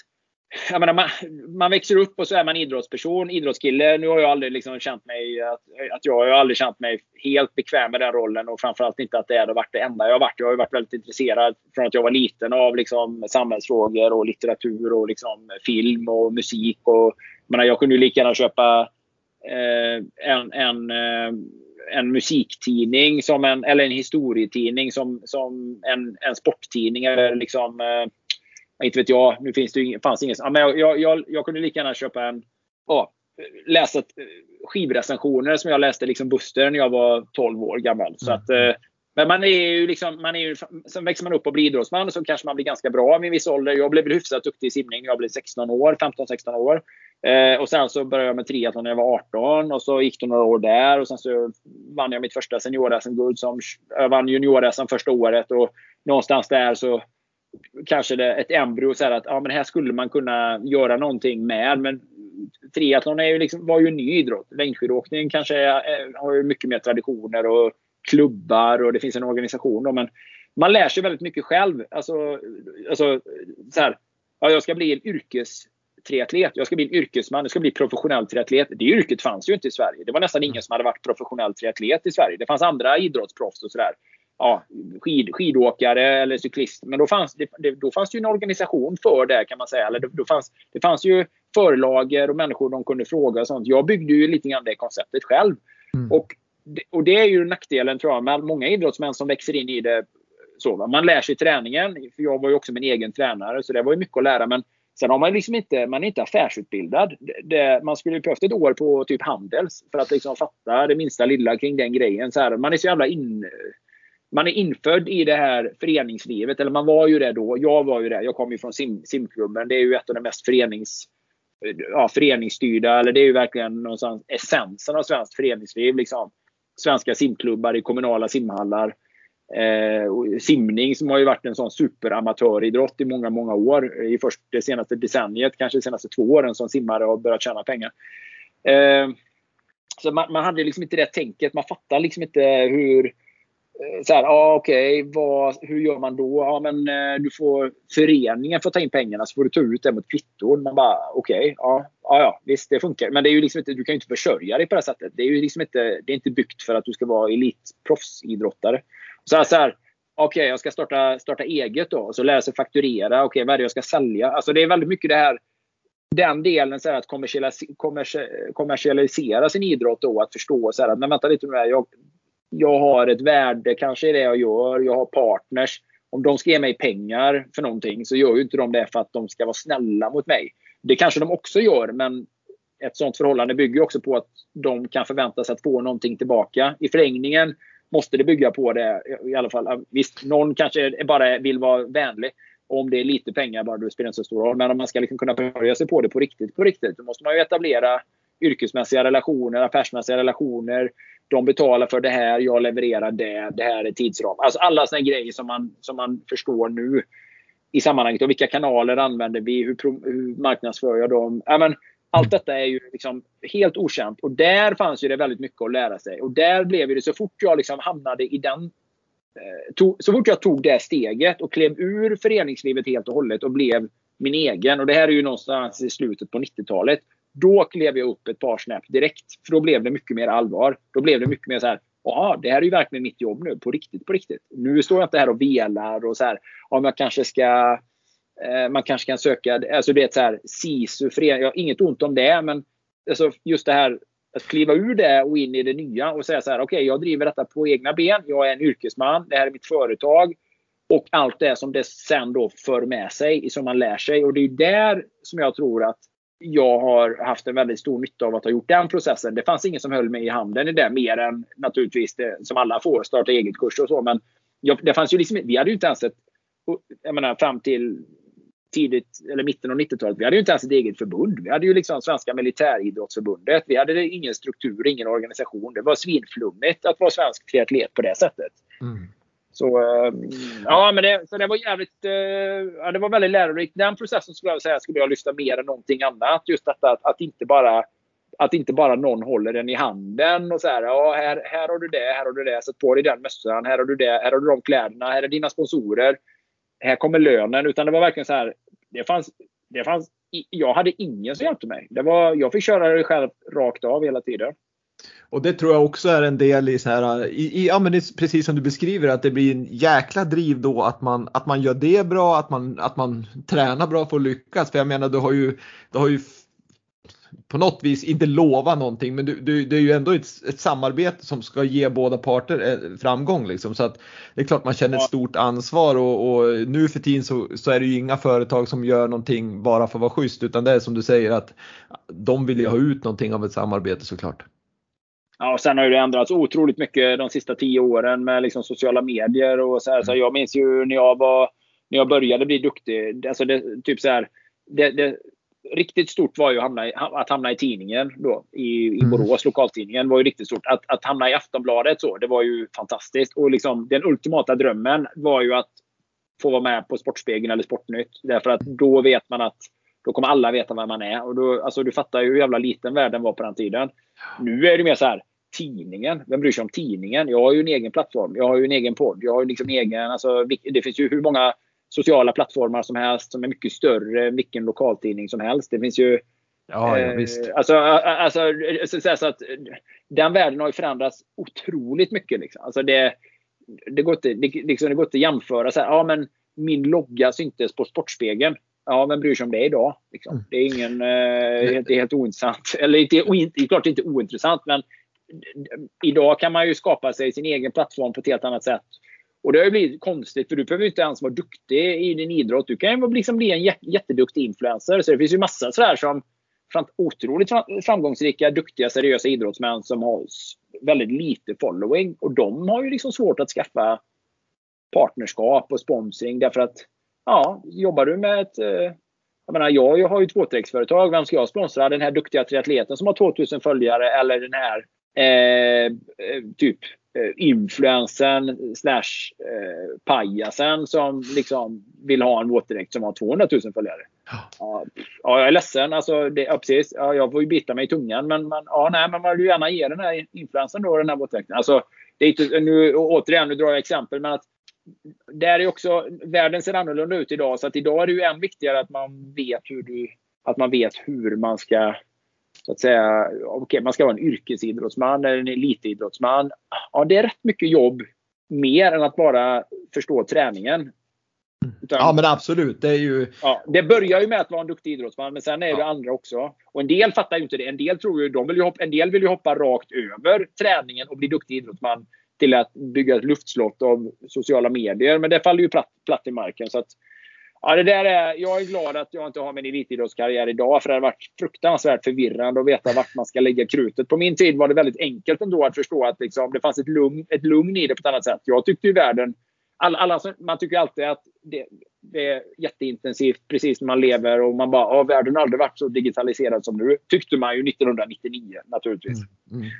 jag menar, man, man växer upp och så är man idrottsperson, idrottskille. Nu har jag aldrig liksom känt mig att, att jag har aldrig känt mig helt bekväm med den rollen och framförallt inte att det har varit det enda jag har varit. Jag har varit väldigt intresserad från att jag var liten av liksom, samhällsfrågor och litteratur och liksom, film och musik. Och, jag, menar, jag kunde ju lika gärna köpa eh, en, en eh, en musiktidning som en, eller en historietidning som, som en, en sporttidning. Eller liksom, eh, inte vet jag, nu finns det ju, fanns inget. men jag, jag, jag, kunde lika gärna köpa en, ja, läsa skivrecensioner som jag läste liksom Buster när jag var 12 år gammal. Så att, eh, men man är ju liksom, man är ju, sen växer man upp och blir idrottsman så kanske man blir ganska bra vid en viss ålder. Jag blev väl hyfsat duktig i simning när jag blev 16 år, 15-16 år. Eh, och sen så började jag med triathlon när jag var 18 och så gick det några år där och sen så vann jag mitt första senior-SM-guld som jag vann junior-SM första året och någonstans där så kanske det ett embryo så att ja, men här skulle man kunna göra någonting med. Men triathlon är ju liksom, var ju en ny idrott. Längdskidåkning kanske är, har ju mycket mer traditioner och klubbar och det finns en organisation. Då, men man lär sig väldigt mycket själv. Alltså, alltså så här, ja, jag ska bli en yrkestriatlet. Jag ska bli en yrkesman. Jag ska bli professionell triatlet. Det yrket fanns ju inte i Sverige. Det var nästan ingen som hade varit professionell triatlet i Sverige. Det fanns andra idrottsproffs och sådär. Ja, skid, skidåkare eller cyklist. Men då fanns det, då fanns det ju en organisation för det kan man säga. Eller då fanns, det fanns ju förlager och människor de kunde fråga och sånt. Jag byggde ju lite grann det konceptet själv. Mm. Och, och det är ju nackdelen tror jag med många idrottsmän som växer in i det. Så, man lär sig träningen. För jag var ju också min egen tränare så det var ju mycket att lära. Men sen har man liksom inte, man är inte affärsutbildad. Det, man skulle behövt ett år på typ Handels för att liksom fatta det minsta lilla kring den grejen. Så här, man är så jävla in, man är infödd i det här föreningslivet. Eller man var ju det då. Jag var ju det. Jag kom ju från sim, simklubben. Det är ju ett av de mest förenings ja, föreningsstyrda. Eller det är ju verkligen någonstans essensen av svenskt föreningsliv. Liksom. Svenska simklubbar i kommunala simhallar. Eh, simning som har ju varit en sån superamatöridrott i många, många år. I först det senaste decenniet, kanske de senaste två åren som simmare har börjat tjäna pengar. Eh, så man, man, hade liksom inte det tänket. Man fattade liksom inte hur Eh, Eh, så här, ah, okej, okay, hur gör man då? Ja men eh, du får föreningen får ta in pengarna så får du ta ut det mot kvitton. Man bara okej, okay, ja, ah, ja visst det funkar. Men det är ju liksom inte, du kan ju inte försörja dig på det sättet. Det är ju liksom inte, det är inte byggt för att du ska vara elitproffsidrottare. Så här, så här okej okay, jag ska starta, starta eget då. Så lära sig fakturera. Okej vad är det jag ska sälja? Alltså det är väldigt mycket det här den delen så här, att kommersialisera sin idrott då. Att förstå så här, att men vänta lite nu. Jag, jag har ett värde kanske i det jag gör. Jag har partners. Om de ska ge mig pengar för någonting så gör ju inte de det för att de ska vara snälla mot mig. Det kanske de också gör men ett sånt förhållande bygger också på att de kan förvänta sig att få någonting tillbaka. I förlängningen måste det bygga på det i alla fall. Visst, någon kanske bara vill vara vänlig. Om det är lite pengar bara, det spelar inte så stor roll. Men om man ska liksom kunna börja sig på det på riktigt, på riktigt, då måste man ju etablera yrkesmässiga relationer, affärsmässiga relationer. De betalar för det här, jag levererar det, det här är tidsram. Alltså alla sådana grejer som man, som man förstår nu i sammanhanget. Och vilka kanaler använder vi? Hur, hur marknadsför jag dem? Ja, men, allt detta är ju liksom helt okänt. Och där fanns ju det väldigt mycket att lära sig. Och där blev det så fort jag liksom hamnade i den To, Tog, så fort jag tog det steget och klev ur föreningslivet helt och hållet och blev min egen. Och det här är ju någonstans i slutet på 90-talet. Då klev jag upp ett par snäpp direkt. För då blev det mycket mer allvar. Då blev det mycket mer så här. Ja, det här är ju verkligen mitt jobb nu. På riktigt, på riktigt. Nu står jag inte här och velar och så här. Om jag kanske ska eh, man kanske kan söka, alltså det är så här, SISU, förening, jag har inget ont om det, men alltså just det här att kliva ur det och in i det nya och säga så här, okej, okay, jag driver detta på egna ben, jag är en yrkesman, det här är mitt företag och allt det som det sen då för med sig, som man lär sig. Och det är där som jag tror att jag har haft en väldigt stor nytta av att ha gjort den processen. Det fanns ingen som höll mig i handen i det mer än naturligtvis det som alla får, starta eget-kurs och så. Men jag, det fanns ju liksom, vi hade ju inte ens ett, jag menar fram till tidigt, eller mitten av 90-talet, vi hade ju inte ens ett eget förbund. Vi hade ju liksom Svenska Militäridrottsförbundet. Vi hade ingen struktur, ingen organisation. Det var svinflummigt att vara svensk triatlet på det sättet. Mm. Så, eh, mm. ja, men det, så det var jävligt, eh, ja, det var väldigt lärorikt. Den processen skulle jag säga skulle jag lyfta mer än någonting annat. Just detta att, att inte bara att inte bara någon håller den i handen och så här, ja, här, här har du det, här har du det, sätt på dig den mössan, här har du det, här har du de kläderna, här är dina sponsorer, här kommer lönen. Utan det var verkligen så här, det fanns, det fanns, jag hade ingen som hjälpte mig. Det var, jag fick köra det själv rakt av hela tiden. Och det tror jag också är en del i så här, i, i, ja men precis som du beskriver att det blir en jäkla driv då att man, att man gör det bra, att man, att man tränar bra för att lyckas. För jag menar du har ju, du har ju på något vis inte lova någonting men du, du, det är ju ändå ett, ett, samarbete som ska ge båda parter eh, framgång. Liksom. Så att det är klart man känner ett stort ansvar och, och, nu för tiden så, så, är det ju inga företag som gör någonting bara för att vara schysst utan det är som du säger att de vill ju ha ut någonting av ett samarbete såklart. Ja, och sen har det ändrats otroligt mycket de sista tio åren med liksom sociala medier och så här. Så mm. jag minns ju när jag var när jag började bli duktig. Alltså det, typ så här, det, det, riktigt stort var ju att hamna i, att hamna i tidningen då, i, i mm. Borås, lokaltidningen. var ju riktigt stort. Att, att hamna i Aftonbladet så, det var ju fantastiskt. Och liksom, den ultimata drömmen var ju att få vara med på Sportspegeln eller Sportnytt. Därför att då vet man att då kommer alla veta vem man är. Och då, alltså, du fattar ju hur jävla liten världen var på den tiden. Nu är det mer så här. tidningen. Vem bryr sig om tidningen? Jag har ju en egen plattform. Jag har ju en egen podd. Jag har ju liksom egen, alltså, det finns ju hur många sociala plattformar som helst som är mycket större än vilken lokaltidning som helst. Det finns ju Ja, ja visst. Alltså, alltså, så, så att, den världen har ju förändrats otroligt mycket. Liksom. Alltså det, det, går inte, det, liksom, det går inte att jämföra. Så här, ja, men min logga syntes på Sportspegeln. Ja, vem bryr sig om det idag? Liksom. Mm. Det är ingen, eh, det är helt ointressant. Eller det är, klart inte ointressant, men idag kan man ju skapa sig sin egen plattform på ett helt annat sätt. Och det har ju blivit konstigt, för du behöver inte ens vara duktig i din idrott. Du kan ju liksom bli en jätteduktig influencer. Så det finns ju massa sådär som otroligt framgångsrika, duktiga, seriösa idrottsmän som har väldigt lite following. Och de har ju liksom svårt att skaffa partnerskap och sponsring därför att ja, jobbar du med ett eh, jag menar, jag har ju ett våtdräktsföretag. Vem ska jag sponsra? Den här duktiga triatleten som har 2000 följare eller den här eh, eh typ eh, influensen slash pajasen som liksom vill ha en våtdräkt som har 200 000 följare. Ja, ja, jag är ledsen. Alltså, det, ja, precis. Ja, jag får ju bita mig i tungan. Men, men, ja, nej, men man vill gärna ge den här influensen då, den här våtdräkten. Alltså, det är inte, nu, återigen, nu drar jag exempel. Men att där är också, världen ser annorlunda ut idag. Så att idag är det ju än viktigare att man vet hur, du, att man, vet hur man ska så att säga, okay, man ska vara en yrkesidrottsman eller en elitidrottsman. Ja, det är rätt mycket jobb mer än att bara förstå träningen. Utan, ja men absolut. Det, är ju... ja, det börjar ju med att vara en duktig idrottsman men sen är det ja. andra också. Och en del fattar ju inte det. En del, tror ju, de vill ju hoppa, en del vill ju hoppa rakt över träningen och bli duktig idrottsman till att bygga ett luftslott av sociala medier. Men det faller ju platt, platt i marken. Så att, ja, det där är, jag är glad att jag inte har min elitidrottskarriär idag. För det har varit fruktansvärt förvirrande att veta vart man ska lägga krutet. På min tid var det väldigt enkelt ändå att förstå att liksom, det fanns ett lugn, ett lugn i det på ett annat sätt. Jag tyckte ju världen alla, alla, man tycker alltid att det, det, är jätteintensivt precis när man lever och man bara, världen har aldrig varit så digitaliserad som nu. Tyckte man ju 1999 naturligtvis. Mm, mm.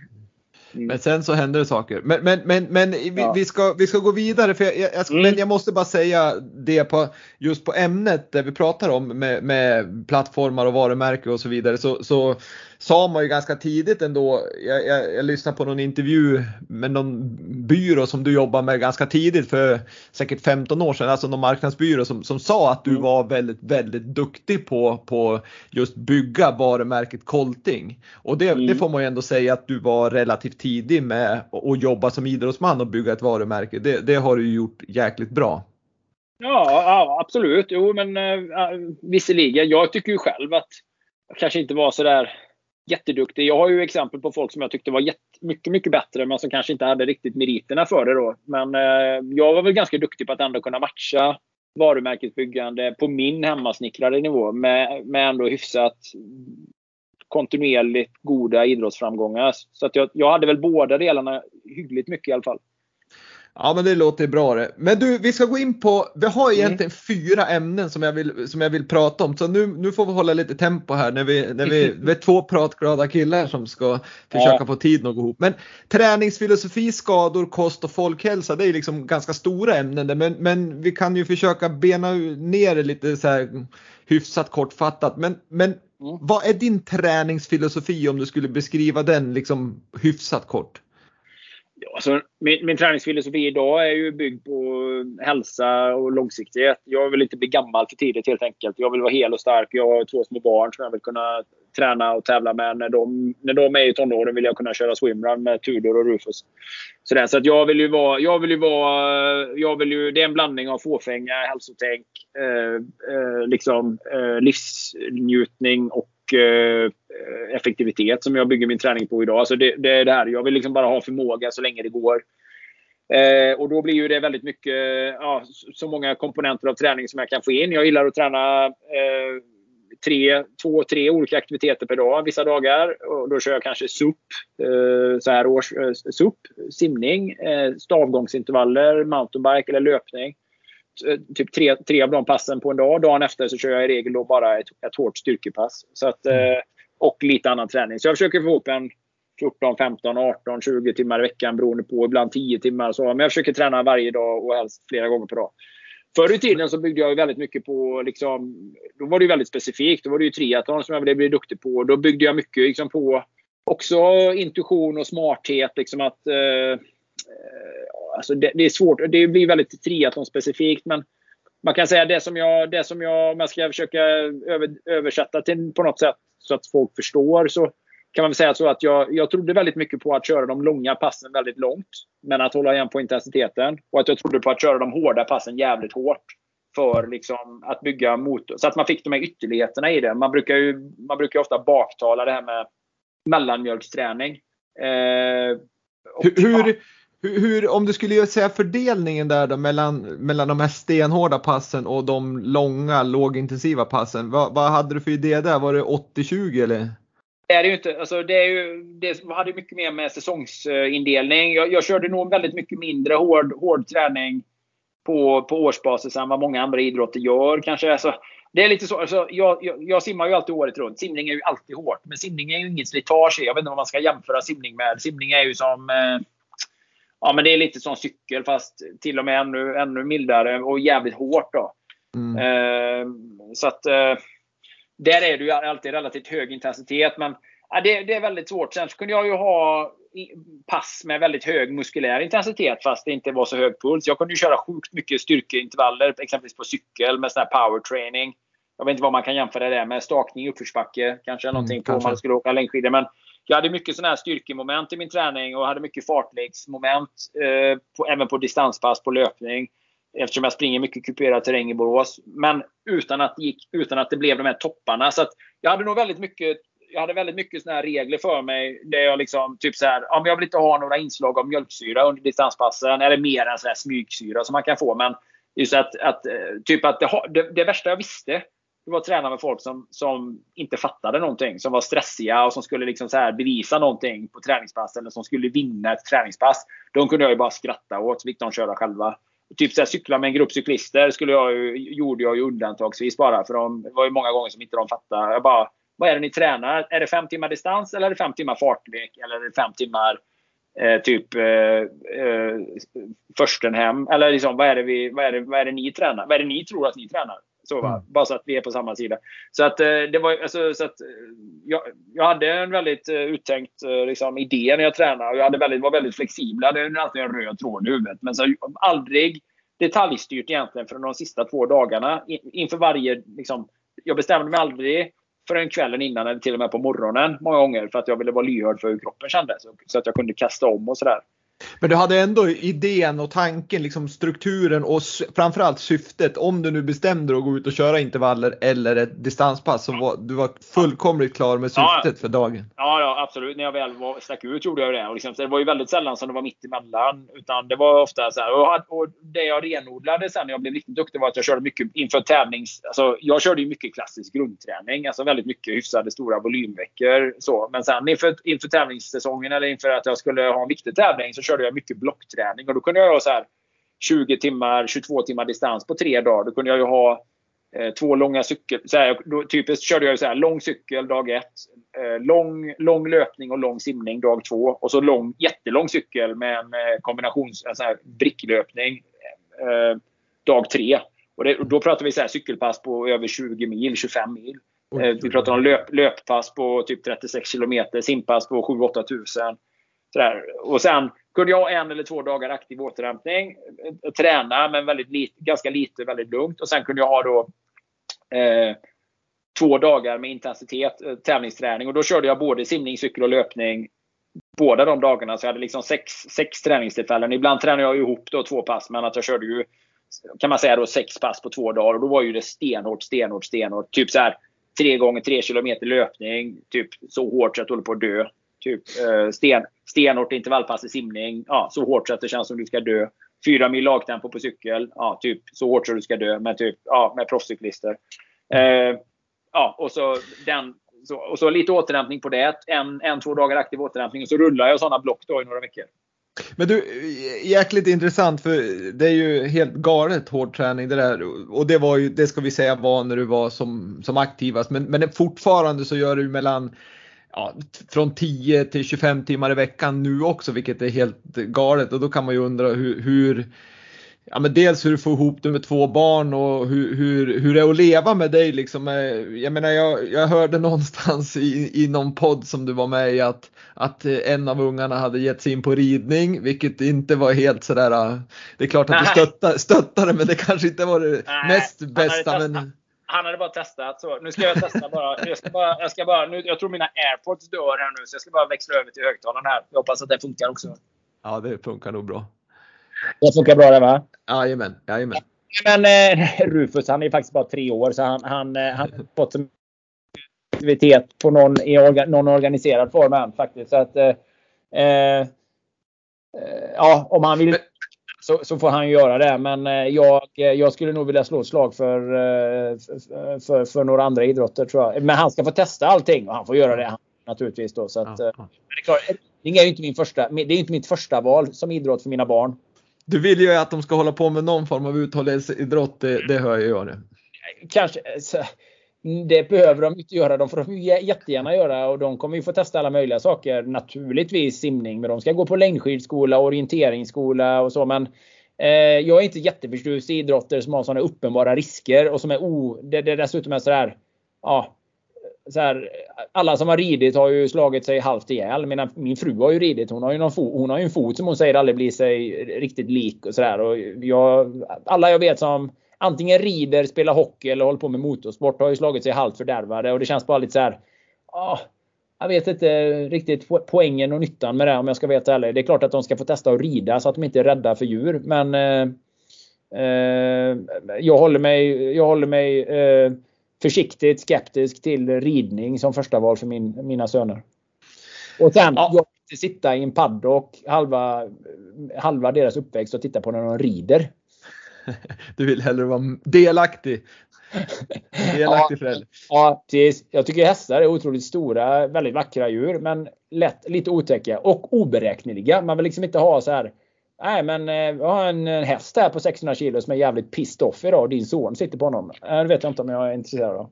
Mm. Men sen så händer det saker. Men, men, men, men vi, ja. vi, ska, vi ska gå vidare. För jag, jag, mm. Men jag måste bara säga det på, just på ämnet där vi pratar om med, med plattformar och varumärken och så vidare. Så, så sa man ju ganska tidigt ändå, jag, jag, jag lyssnade på någon intervju med någon byrå som du jobbar med ganska tidigt för säkert 15 år sedan, alltså någon marknadsbyrå som, som sa att du mm. var väldigt, väldigt duktig på, på just bygga varumärket Colting. Och det, mm. det får man ju ändå säga att du var relativt tidig med att jobba som idrottsman och bygga ett varumärke. Det, det har du gjort jäkligt bra. Ja, ja absolut. Jo, men äh, visserligen. Jag tycker ju själv att jag kanske inte var så där jätteduktig. Jag har ju exempel på folk som jag tyckte var jätte, mycket, mycket bättre men som kanske inte hade riktigt meriterna för det då. Men eh, jag var väl ganska duktig på att ändå kunna matcha varumärkesbyggande på min hemmasnickrade nivå med, med ändå hyfsat kontinuerligt goda idrottsframgångar. Så att jag, jag hade väl båda delarna hyggligt mycket i alla fall. Ja men det låter bra det. Men du, vi ska gå in på, vi har mm. egentligen mm. fyra ämnen som jag, vill, som jag vill prata om. Så nu, nu får vi hålla lite tempo här när vi, när vi, [laughs] vi är två pratglada killar som ska försöka ja. få tiden att gå ihop. Men träningsfilosofi, skador, kost och folkhälsa det är liksom ganska stora ämnen. Men, men vi kan ju försöka bena ner det lite så här hyfsat kortfattat. Men, men. Mm. vad är din träningsfilosofi om du skulle beskriva den liksom hyfsat kort? Alltså, min, min träningsfilosofi idag är ju byggd på hälsa och långsiktighet. Jag vill inte bli gammal för tidigt helt enkelt. Jag vill vara hel och stark. Jag har två små barn som jag vill kunna träna och tävla med. När de, när de är i tonåren vill jag kunna köra swimrun med Tudor och Rufus. Sådär, så att jag vill ju vara... Jag vill ju vara jag vill ju, det är en blandning av fåfänga, hälsotänk, eh, eh, liksom, eh, livsnjutning och Eh, effektivitet som jag bygger min träning på idag. Alltså det, det är det här. Jag vill liksom bara ha förmåga så länge det går. Eh, och då blir ju det väldigt mycket, ja, så många komponenter av träning som jag kan få in. Jag gillar att träna eh, tre, två, tre olika aktiviteter per dag vissa dagar. Och då kör jag kanske SUP, eh, så här års, eh, SUP, simning, eh, stavgångsintervaller, mountainbike eller löpning. Eh, typ tre, tre av de passen på en dag. Dagen efter så kör jag i regel då bara ett, ett hårt styrkepass. Så att, mm. eh, och lite annan träning. Så jag försöker få ihop en 14, 15, 18, 20 timmar i veckan beroende på. Ibland 10 timmar. Så. Men jag försöker träna varje dag och helst flera gånger per dag. Förr i tiden så byggde jag väldigt mycket på, liksom, då var det väldigt specifikt. Då var det ju triathlon som jag ville bli duktig på. Då byggde jag mycket liksom, på också intuition och smarthet. Liksom att, eh, alltså det, det, är svårt. Det blir väldigt triathlon specifikt. Men man kan säga det som jag, det som jag om jag ska försöka över, översätta till på något sätt så att folk förstår. Så kan man säga så att jag, jag trodde väldigt mycket på att köra de långa passen väldigt långt. Men att hålla igen på intensiteten. Och att jag trodde på att köra de hårda passen jävligt hårt. För liksom att bygga motor. Så att man fick de här ytterligheterna i det. Man brukar ju man brukar ofta baktala det här med mellanmjölksträning. Eh, hur, hur, hur, om du skulle säga fördelningen där då mellan, mellan de här stenhårda passen och de långa lågintensiva passen. Vad, vad hade du för idé där? Var det 80-20 eller? Det är det ju inte. Alltså det, är ju, det hade mycket mer med säsongsindelning. Jag, jag körde nog väldigt mycket mindre hård, hård träning på, på årsbasis än vad många andra idrotter gör. Kanske. Alltså, det är lite så. Alltså, jag, jag, jag, simmar ju alltid året runt. Simning är ju alltid hårt. Men simning är ju inget slitage. Jag vet inte vad man ska jämföra simning med. Simning är ju som... Eh, ja, men det är lite som cykel fast till och med ännu, ännu mildare och jävligt hårt. Då. Mm. Eh, så att... Eh, där är det ju alltid relativt hög intensitet. Men ja, det, det, är väldigt svårt. Sen så kunde jag ju ha pass med väldigt hög muskulär intensitet fast det inte var så hög puls. Jag kunde ju köra sjukt mycket styrkeintervaller, exempelvis på cykel med sån här power training. Jag vet inte vad man kan jämföra det med. Stakning i uppförsbacke. Kanske mm, någonting på om man skulle åka längdskidor. Men jag hade mycket sådana här styrkemoment i min träning och hade mycket fartleksmoment. Eh, på, även på distanspass, på löpning. Eftersom jag springer mycket kuperad terräng i Borås. Men utan att, gick, utan att det blev de här topparna. Så jag hade nog väldigt mycket jag hade väldigt mycket såna här regler för mig. Där jag liksom, typ så här, om jag vill inte ha några inslag av mjölksyra under distanspassen. Eller mer än så här smygsyra som man kan få. Men just att, att, eh, typ att det, det, det värsta jag visste det var att träna med folk som, som inte fattade någonting. Som var stressiga och som skulle liksom så här bevisa någonting på träningspass. Eller som skulle vinna ett träningspass. De kunde jag ju bara skratta åt. Så fick de köra själva. Typ så här, cykla med en grupp cyklister skulle jag ju, gjorde jag ju undantagsvis bara. För de, det var ju många gånger som inte de fattade. Jag bara, vad är det ni tränar? Är det fem timmar distans eller är det fem timmar fartlek? Eller är det fem timmar eh, typ eh, eh, Förstenhem? Eller liksom, vad, är det vi, vad, är det, vad är det ni tränar? Vad är det ni tror att ni tränar? Så, va? Mm. Bara så att vi är på samma sida. Så att, eh, det var, alltså, så att, eh, jag, jag hade en väldigt uh, uttänkt liksom, idé när jag tränade. Och jag hade väldigt, var väldigt flexibel. Jag hade alltid en röd tråd i huvudet. Men så, aldrig detaljstyrt egentligen för de sista två dagarna. In, inför varje... Liksom, jag bestämde mig aldrig förrän kvällen innan eller till och med på morgonen många gånger för att jag ville vara lyhörd för hur kroppen kändes. Så att jag kunde kasta om och sådär. Men du hade ändå idén och tanken, liksom strukturen och framförallt syftet. Om du nu bestämde dig att gå ut och köra intervaller eller ett distanspass så var du var fullkomligt klar med syftet ja, för dagen. Ja, ja, absolut. När jag väl var, stack ut gjorde jag det. Och liksom, det var ju väldigt sällan som det var mitt emellan. Utan det var ofta så här. Och, och det jag renodlade sen när jag blev riktigt duktig var att jag körde mycket inför tävlings... Alltså, jag körde ju mycket klassisk grundträning. Alltså väldigt mycket hyfsade stora volymveckor. Så. Men sen inför, inför tävlingssäsongen eller inför att jag skulle ha en viktig tävling så körde jag mycket blockträning. Och då kunde jag ha så här 20 timmar, 22 timmar distans på tre dagar. Då kunde jag ju ha eh, två långa cykel... Så här, då, typiskt körde jag så här, lång cykel dag ett, eh, lång, lång löpning och lång simning dag två. Och så lång, jättelång cykel med en eh, kombinations... Så här, bricklöpning eh, dag tre. Och det, då pratar vi så här, cykelpass på över 20 mil, 25 mil. Eh, vi pratar om löp, löppass på typ 36 kilometer, simpass på 7-8 tusen. Och sen kunde jag ha en eller två dagar aktiv återhämtning. Eh, träna, men väldigt lite, ganska lite, väldigt lugnt. Och sen kunde jag ha då eh, två dagar med intensitet, eh, tävlingsträning. Och då körde jag både simning, cykel och löpning båda de dagarna. Så jag hade liksom sex, sex träningstillfällen. Ibland tränade jag ihop då två pass, men att jag körde ju kan man säga då sex pass på två dagar. Och då var ju det stenhårt, stenhårt, stenhårt. Typ så här tre gånger tre kilometer löpning. Typ så hårt så att jag håller på att dö. Typ eh, sten, stenhårt intervallpass i simning. Ja, så hårt så att det känns som du ska dö. Fyra mil lagtempo på cykel. Ja, typ så hårt så du ska dö med, typ, ja, med proffscyklister. Eh, ja, och så, den, så, och så lite återhämtning på det. En, en, två dagar aktiv återhämtning. Och så rullar jag sådana block då i några veckor. Men du, jäkligt intressant för det är ju helt galet hård träning det där. Och det var ju, det ska vi säga var när du var som, som aktivast. Men, men fortfarande så gör du mellan ja, från 10 till 25 timmar i veckan nu också, vilket är helt galet. Och då kan man ju undra hur, hur ja, men dels hur du får ihop det med två barn och hur, hur, hur det är att leva med dig. Liksom. Jag, menar, jag, jag hörde [laughs] någonstans i, i någon podd som du var med i att, att en av ungarna hade gett sig in på ridning, vilket inte var helt sådär. Det är klart att du stöttade, stöttade, men det kanske inte var det Nej, näst bästa. Men... Han hade bara testat. Så nu ska jag testa bara. Jag ska bara, jag ska bara nu, jag tror mina airpods dör här nu, så jag ska bara växla över till högtalaren här. Jag hoppas att det funkar också. Ja, det funkar nog bra. Det funkar bra det va? Jajamän, jajamän. Men eh, Rufus han är faktiskt bara tre år så han, han, eh, han har fått som aktivitet på någon, i orga, någon organiserad form än faktiskt. Så att, eh, eh, ja, om han vill så, så, får han göra det. Men eh, jag, jag skulle nog vilja slå ett slag för, för, för, för, några andra idrotter tror jag. Men han ska få testa allting och han får göra det naturligtvis. Då, så att, ja, ja. det är klart, det är inte min första, det är inte mitt första val som idrott för mina barn. Du vill ju att de ska hålla på med någon form av uthållighetsidrott, det, det hör jag det. Kanske. Mm, det behöver de inte göra. De får de jättegärna göra och de kommer ju få testa alla möjliga saker. Naturligtvis simning, men de ska gå på längdskidskola, orienteringsskola och så. Men eh, jag är inte jätteförtjust i idrotter som har sådana uppenbara risker och som är o... Det, det dessutom är sådär... Ja, så här, alla som har ridit har ju slagit sig halvt ihjäl. Mina, min fru har ju ridit. Hon har ju, någon fo, hon har ju en fot som hon säger aldrig blir sig riktigt lik. och sådär. Alla jag vet som antingen rider, spelar hockey eller håller på med motorsport har ju slagit sig halvt fördärvade. Och det känns bara lite så här. Ah, jag vet inte riktigt poängen och nyttan med det om jag ska veta ärlig. Det är klart att de ska få testa att rida så att de inte är rädda för djur. Men eh, eh, jag håller mig, jag håller mig eh, försiktigt skeptisk till ridning som första val för min, mina söner. Och sen, ja. jag vill inte sitta i en paddock halva, halva deras uppväxt och titta på när de rider. [laughs] Du vill hellre vara delaktig. Delaktig ja, förälder. Ja, precis. Jag tycker hästar är otroligt stora, väldigt vackra djur, men lätt, lite otäcka och oberäkneliga. Man vill liksom inte ha så här Nej men jag eh, har en häst här på 600 kilo som är jävligt pissed off idag och din son sitter på honom. Det vet jag inte om jag är intresserad av.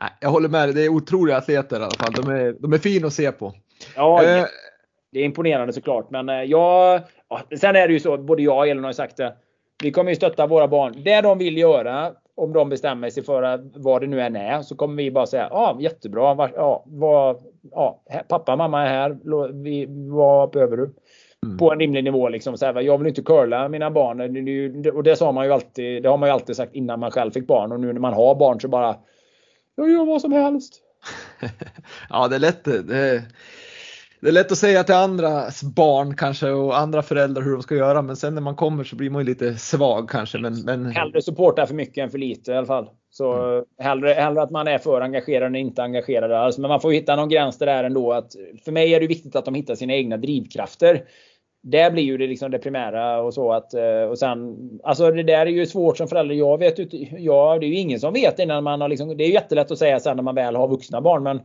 Nej, jag håller med dig. Det är otroliga atleter i alla fall. De är, de är fina att se på. Ja, eh. det är imponerande såklart. Men eh, jag, ja, sen är det ju så, både jag och Elin har sagt det. Vi kommer ju stötta våra barn. Det de vill göra, om de bestämmer sig för vad det nu än är, så kommer vi bara säga ja, jättebra. Ja, vad, ja, pappa, mamma är här. Vi, vad behöver du? Mm. På en rimlig nivå. Liksom, så här, jag vill inte curla mina barn. Och det, sa man ju alltid, det har man ju alltid sagt innan man själv fick barn. Och nu när man har barn så bara jag gör vad som helst. [laughs] ja, det är lätt. Det, det är lätt att säga till andras barn kanske och andra föräldrar hur de ska göra men sen när man kommer så blir man ju lite svag kanske. Men, men... Hellre supporta för mycket än för lite i alla fall. Så mm. hellre, hellre att man är för engagerad än inte engagerad alls. Men man får hitta någon gräns där ändå. Att, för mig är det viktigt att de hittar sina egna drivkrafter det blir ju det, liksom det primära och så att eh, och sen alltså det där är ju svårt som förälder. Jag vet ju ja, det är ju ingen som vet innan man har liksom. Det är jättelätt att säga sen när man väl har vuxna barn, men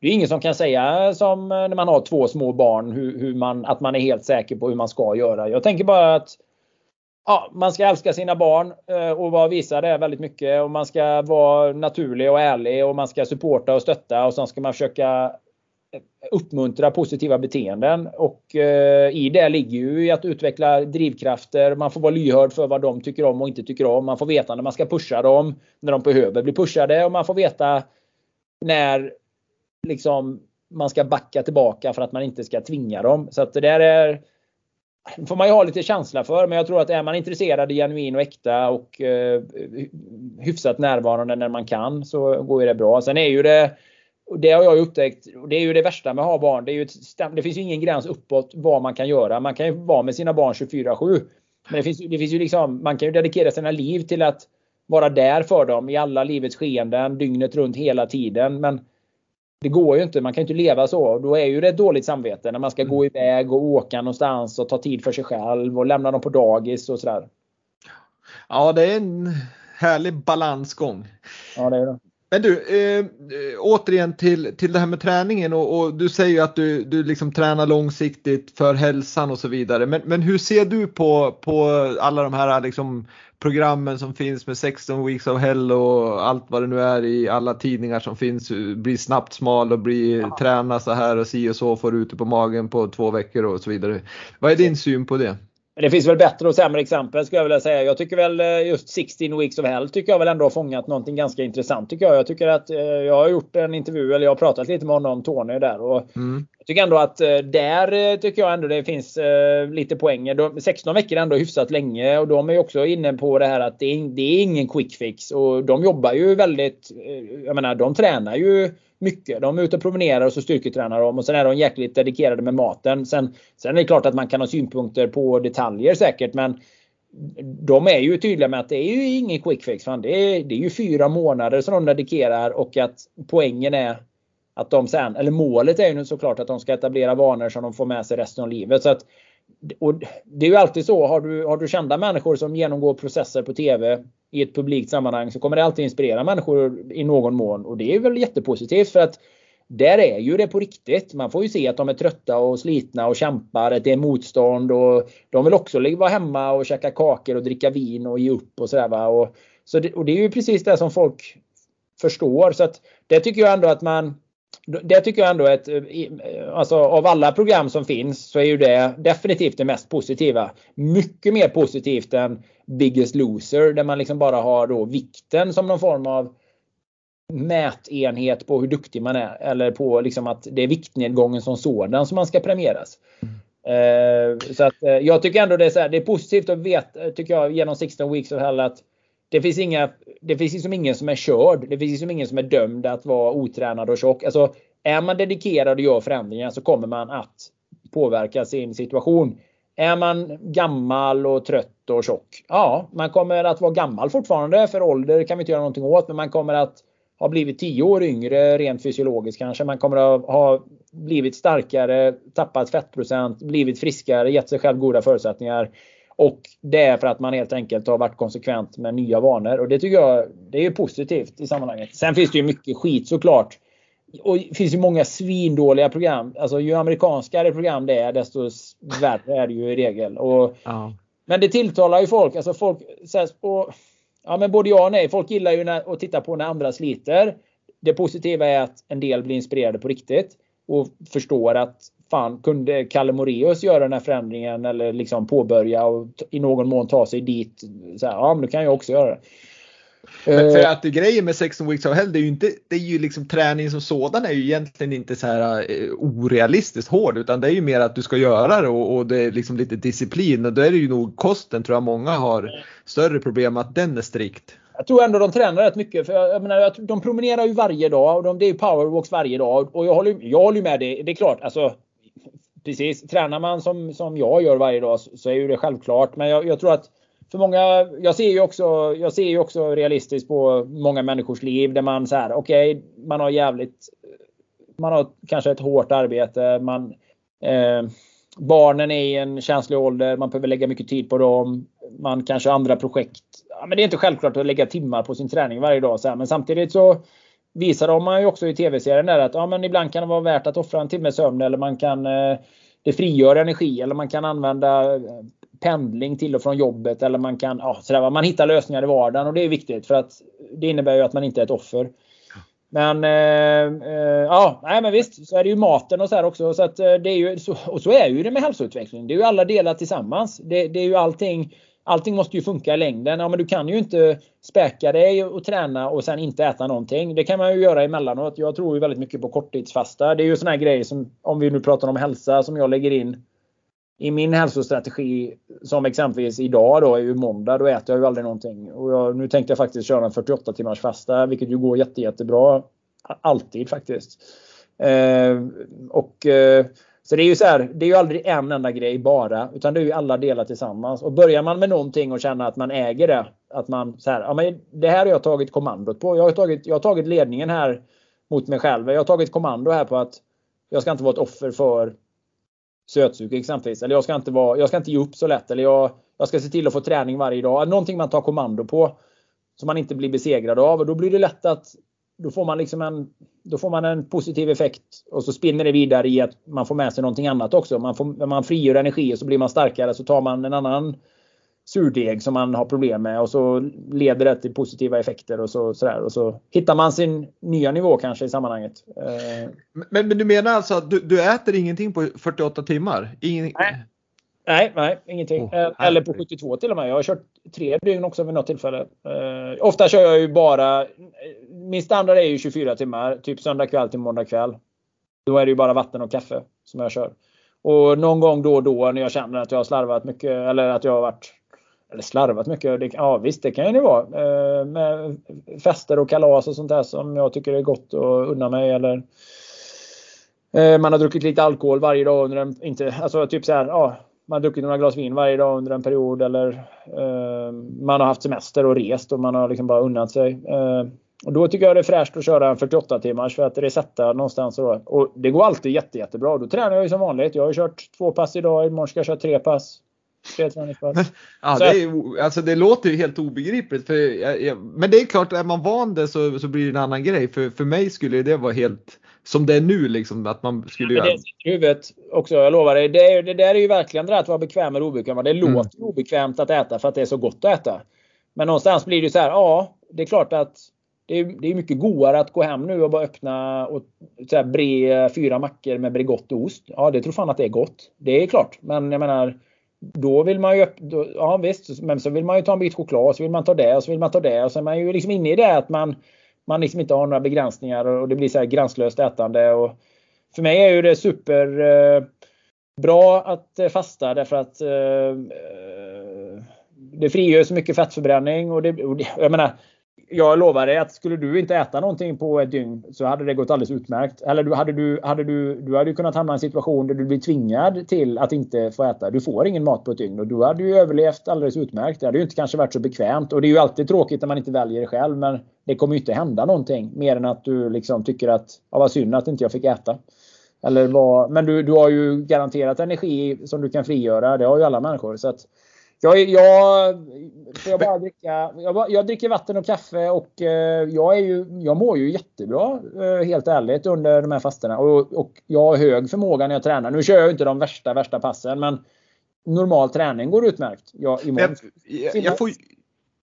det är ingen som kan säga som eh, när man har två små barn hur, hur man att man är helt säker på hur man ska göra. Jag tänker bara att ja, man ska älska sina barn eh, och visa det väldigt mycket och man ska vara naturlig och ärlig och man ska supporta och stötta och sen ska man försöka eh, uppmuntra positiva beteenden. Och eh, i det ligger ju att utveckla drivkrafter. Man får vara lyhörd för vad de tycker om och inte tycker om. Man får veta när man ska pusha dem, när de behöver bli pushade och man får veta när liksom man ska backa tillbaka för att man inte ska tvinga dem. Så att det där är får man ju ha lite känsla för. Men jag tror att är man intresserad, genuin och äkta och eh, hyfsat närvarande när man kan så går ju det bra. Sen är ju det och det har jag upptäckt. Och det är ju det värsta med att ha barn. Det, är ju ett, det finns ju ingen gräns uppåt vad man kan göra. Man kan ju vara med sina barn 24-7. Men det finns, det finns ju liksom, man kan ju dedikera sina liv till att vara där för dem i alla livets skeenden, dygnet runt hela tiden. Men det går ju inte. Man kan ju inte leva så. Då är ju det ett dåligt samvete när man ska gå mm. iväg och åka någonstans och ta tid för sig själv och lämna dem på dagis och sådär. Ja, det är en härlig balansgång. Ja, det är det. Men du, eh, återigen till, till det här med träningen och, och, du säger ju att du, du liksom tränar långsiktigt för hälsan och så vidare. Men, men hur ser du på, på alla de här liksom, programmen som finns med 16 weeks of hell och allt vad det nu är i alla tidningar som finns. Bli snabbt smal och bli, ja. träna så här och si och så får ute på magen på två veckor och så vidare. Vad är din syn på det? Det finns väl bättre och sämre exempel skulle jag vilja säga. Jag tycker väl eh, just 16 Weeks of Hell tycker jag väl ändå har fångat någonting ganska intressant tycker jag. Jag tycker att eh, jag har gjort en intervju eller jag har pratat lite med honom, Tony där. Och mm. Jag tycker ändå att eh, där tycker jag ändå det finns lite poänger. 16 veckor är ändå hyfsat länge och de är också inne på det här att det är, det är ingen quick fix. Och de jobbar ju väldigt, jag menar de tränar ju mycket. De är ute och promenerar och så styrketränar de och sen är de jäkligt dedikerade med maten. Sen, sen är det klart att man kan ha synpunkter på detaljer säkert men de är ju tydliga med att det är ju ingen quick fix. Fan. Det, är, det är ju fyra månader som de dedikerar och att poängen är att de sen, eller målet är ju såklart att de ska etablera vanor som de får med sig resten av livet. Så att, och det är ju alltid så, har du, har du kända människor som genomgår processer på TV i ett publikt sammanhang så kommer det alltid inspirera människor i någon mån. Och det är väl jättepositivt för att där är ju det på riktigt. Man får ju se att de är trötta och slitna och kämpar. Att det är motstånd och de vill också vara hemma och käka kakor och dricka vin och ge upp och sådär. Och, så det, och det är ju precis det som folk förstår. Så att det tycker jag ändå att man det tycker jag ändå att alltså av alla program som finns så är ju det definitivt det mest positiva. Mycket mer positivt än Biggest Loser där man liksom bara har då vikten som någon form av mätenhet på hur duktig man är. Eller på liksom att det är viktnedgången som sådan som man ska premieras. Mm. Uh, så att jag tycker ändå det är, så här, det är positivt att veta, tycker jag, genom 16 weeks of hell att det finns, inga, det finns liksom ingen som är körd. Det finns liksom ingen som är dömd att vara otränad och tjock. Alltså, är man dedikerad och gör förändringar så kommer man att påverka sin situation. Är man gammal och trött och tjock? Ja, man kommer att vara gammal fortfarande. För ålder kan vi inte göra någonting åt. Men man kommer att ha blivit 10 år yngre rent fysiologiskt kanske. Man kommer att ha blivit starkare, tappat fettprocent, blivit friskare, gett sig själv goda förutsättningar. Och det är för att man helt enkelt har varit konsekvent med nya vanor. Och det tycker jag det är positivt i sammanhanget. Sen finns det ju mycket skit såklart. Och det finns ju många svindåliga program. Alltså ju amerikanskare program det är desto värre är det ju i regel. Och, ja. Men det tilltalar ju folk. Alltså folk och, ja, men både ja och nej. Folk gillar ju när, att titta på när andra sliter. Det positiva är att en del blir inspirerade på riktigt och förstår att fan, kunde Kalle Moreus göra den här förändringen eller liksom påbörja och i någon mån ta sig dit. Så här, ja, men då kan jag också göra det. Men för eh. att grejen med 16 weeks of hell, det är ju inte, det är ju liksom träning som sådan är ju egentligen inte så här uh, orealistiskt hård utan det är ju mer att du ska göra det och, och, det är liksom lite disciplin och då är det ju nog kosten tror jag många har större problem att den är strikt. Jag tror ändå de tränar rätt mycket. För jag menar, de promenerar ju varje dag och de, det är ju powerwalks varje dag. Och jag håller, jag håller med det. Det är klart, alltså, precis. Tränar man som, som jag gör varje dag så, så är ju det självklart. Men jag, jag, tror att för många, jag ser ju också, jag ser ju också realistiskt på många människors liv där man så här, okej, okay, man har jävligt, man har kanske ett hårt arbete, man, eh, barnen är i en känslig ålder, man behöver lägga mycket tid på dem, man kanske har andra projekt. Ja, men det är inte självklart att lägga timmar på sin träning varje dag, så här, men samtidigt så visar de man ju också i tv-serien där att ja, men ibland kan det vara värt att offra en timme sömn eller man kan eh, det frigör energi eller man kan använda eh, pendling till och från jobbet eller man kan ja, sådär, man hittar lösningar i vardagen och det är viktigt för att det innebär ju att man inte är ett offer. Men eh, eh, ja, nej men visst så är det ju maten och så här också. Så att, det är ju, så, och så är ju det med hälsoutveckling. Det är ju alla delar tillsammans. Det, det är ju allting allting måste ju funka i längden. Ja, men du kan ju inte späka dig och träna och sen inte äta någonting. Det kan man ju göra emellanåt. Jag tror ju väldigt mycket på korttidsfasta. Det är ju såna här grejer som, om vi nu pratar om hälsa, som jag lägger in i min hälsostrategi. Som exempelvis idag då är ju måndag. Då äter jag ju aldrig någonting. Och jag, nu tänkte jag faktiskt köra en 48 timmars fasta, vilket ju går jätte, jättebra. Alltid faktiskt. Eh, och eh, så det är ju så här, det är ju aldrig en enda grej bara, utan det är ju alla delar tillsammans. Och börjar man med någonting och känner att man äger det, att man så här, ja men det här har jag tagit kommandot på. Jag har tagit, jag har tagit ledningen här mot mig själv. Jag har tagit kommando här på att jag ska inte vara ett offer för sötsuga exempelvis. Eller jag ska inte, vara, jag ska inte ge upp så lätt. Eller jag, jag ska se till att få träning varje dag. Någonting man tar kommando på. Som man inte blir besegrad av. Och då blir det lätt att då får man liksom en, då får man en positiv effekt och så spinner det vidare i att man får med sig någonting annat också. Man, får, man frigör energi och så blir man starkare så tar man en annan surdeg som man har problem med och så leder det till positiva effekter och så, sådär. Och så hittar man sin nya nivå kanske i sammanhanget. Men, men du menar alltså att du, du äter ingenting på 48 timmar? Ingen... Nej. Nej, nej, ingenting. Oh, Eller på 72 till och med. Jag har kört tre dygn också vid något tillfälle. Uh, ofta kör jag ju bara, min standard är ju 24 timmar, typ söndag kväll till måndag kväll. Då är det ju bara vatten och kaffe som jag kör. Och någon gång då och då när jag känner att jag har slarvat mycket eller att jag har varit eller slarvat mycket. Det, ja visst, det kan ju det vara. Uh, med fester och kalas och sånt där som jag tycker är gott att unna mig. Eller man har druckit lite alkohol varje dag under en, inte, alltså typ så här, ja, man har druckit några glas vin varje dag under en period eller uh, man har haft semester och rest och man har liksom bara unnat sig. Uh, och då tycker jag det är fräscht att köra en 48 timmars för att resetta någonstans. Och, och det går alltid jätte, jättebra. Då tränar jag ju som vanligt. Jag har kört två pass idag. Imorgon ska jag köra tre pass. Tre träningspass. ja, det, är, alltså det låter ju helt obegripligt. För jag, jag, men det är klart, är man van det så, så blir det en annan grej. För, för mig skulle det vara helt som det är nu liksom att man skulle ja, göra. Det huvudet också, jag lovar dig. Det, det där är ju verkligen det där att vara bekväm eller obekväm. Det mm. låter obekvämt att äta för att det är så gott att äta. Men någonstans blir det så här, ja, det är klart att det är, det är mycket godare att gå hem nu och bara öppna och så här, bre fyra mackor med Bregott och ost. Ja, det tror fan att det är gott. Det är klart. Men jag menar, då vill man ju, då, ja visst, men så vill man ju ta en bit choklad så vill man ta det och så vill man ta det och så är man ju liksom inne i det att man man liksom inte har några begränsningar och det blir så här gränslöst ätande. Och för mig är ju det super eh, bra att eh, fasta därför att eh, eh, det frigör så mycket fettförbränning. Och det, och det, jag menar, jag lovar dig att skulle du inte äta någonting på ett dygn så hade det gått alldeles utmärkt. Eller du hade du, hade du, du hade kunnat hamna i en situation där du blir tvingad till att inte få äta. Du får ingen mat på ett dygn och du hade ju överlevt alldeles utmärkt. Det hade ju inte kanske varit så bekvämt och det är ju alltid tråkigt när man inte väljer det själv. Men det kommer ju inte hända någonting mer än att du liksom tycker att ja, vad synd att inte jag fick äta. Eller vad, men du, du har ju garanterat energi som du kan frigöra. Det har ju alla människor. Så att, jag, jag, jag, bara dricka, jag, jag, dricker vatten och kaffe och eh, jag, är ju, jag mår ju jättebra eh, helt ärligt under de här fasterna. Och, och jag har hög förmåga när jag tränar. Nu kör jag inte de värsta, värsta passen men normal träning går utmärkt. Jag, imorgon, jag, jag, får,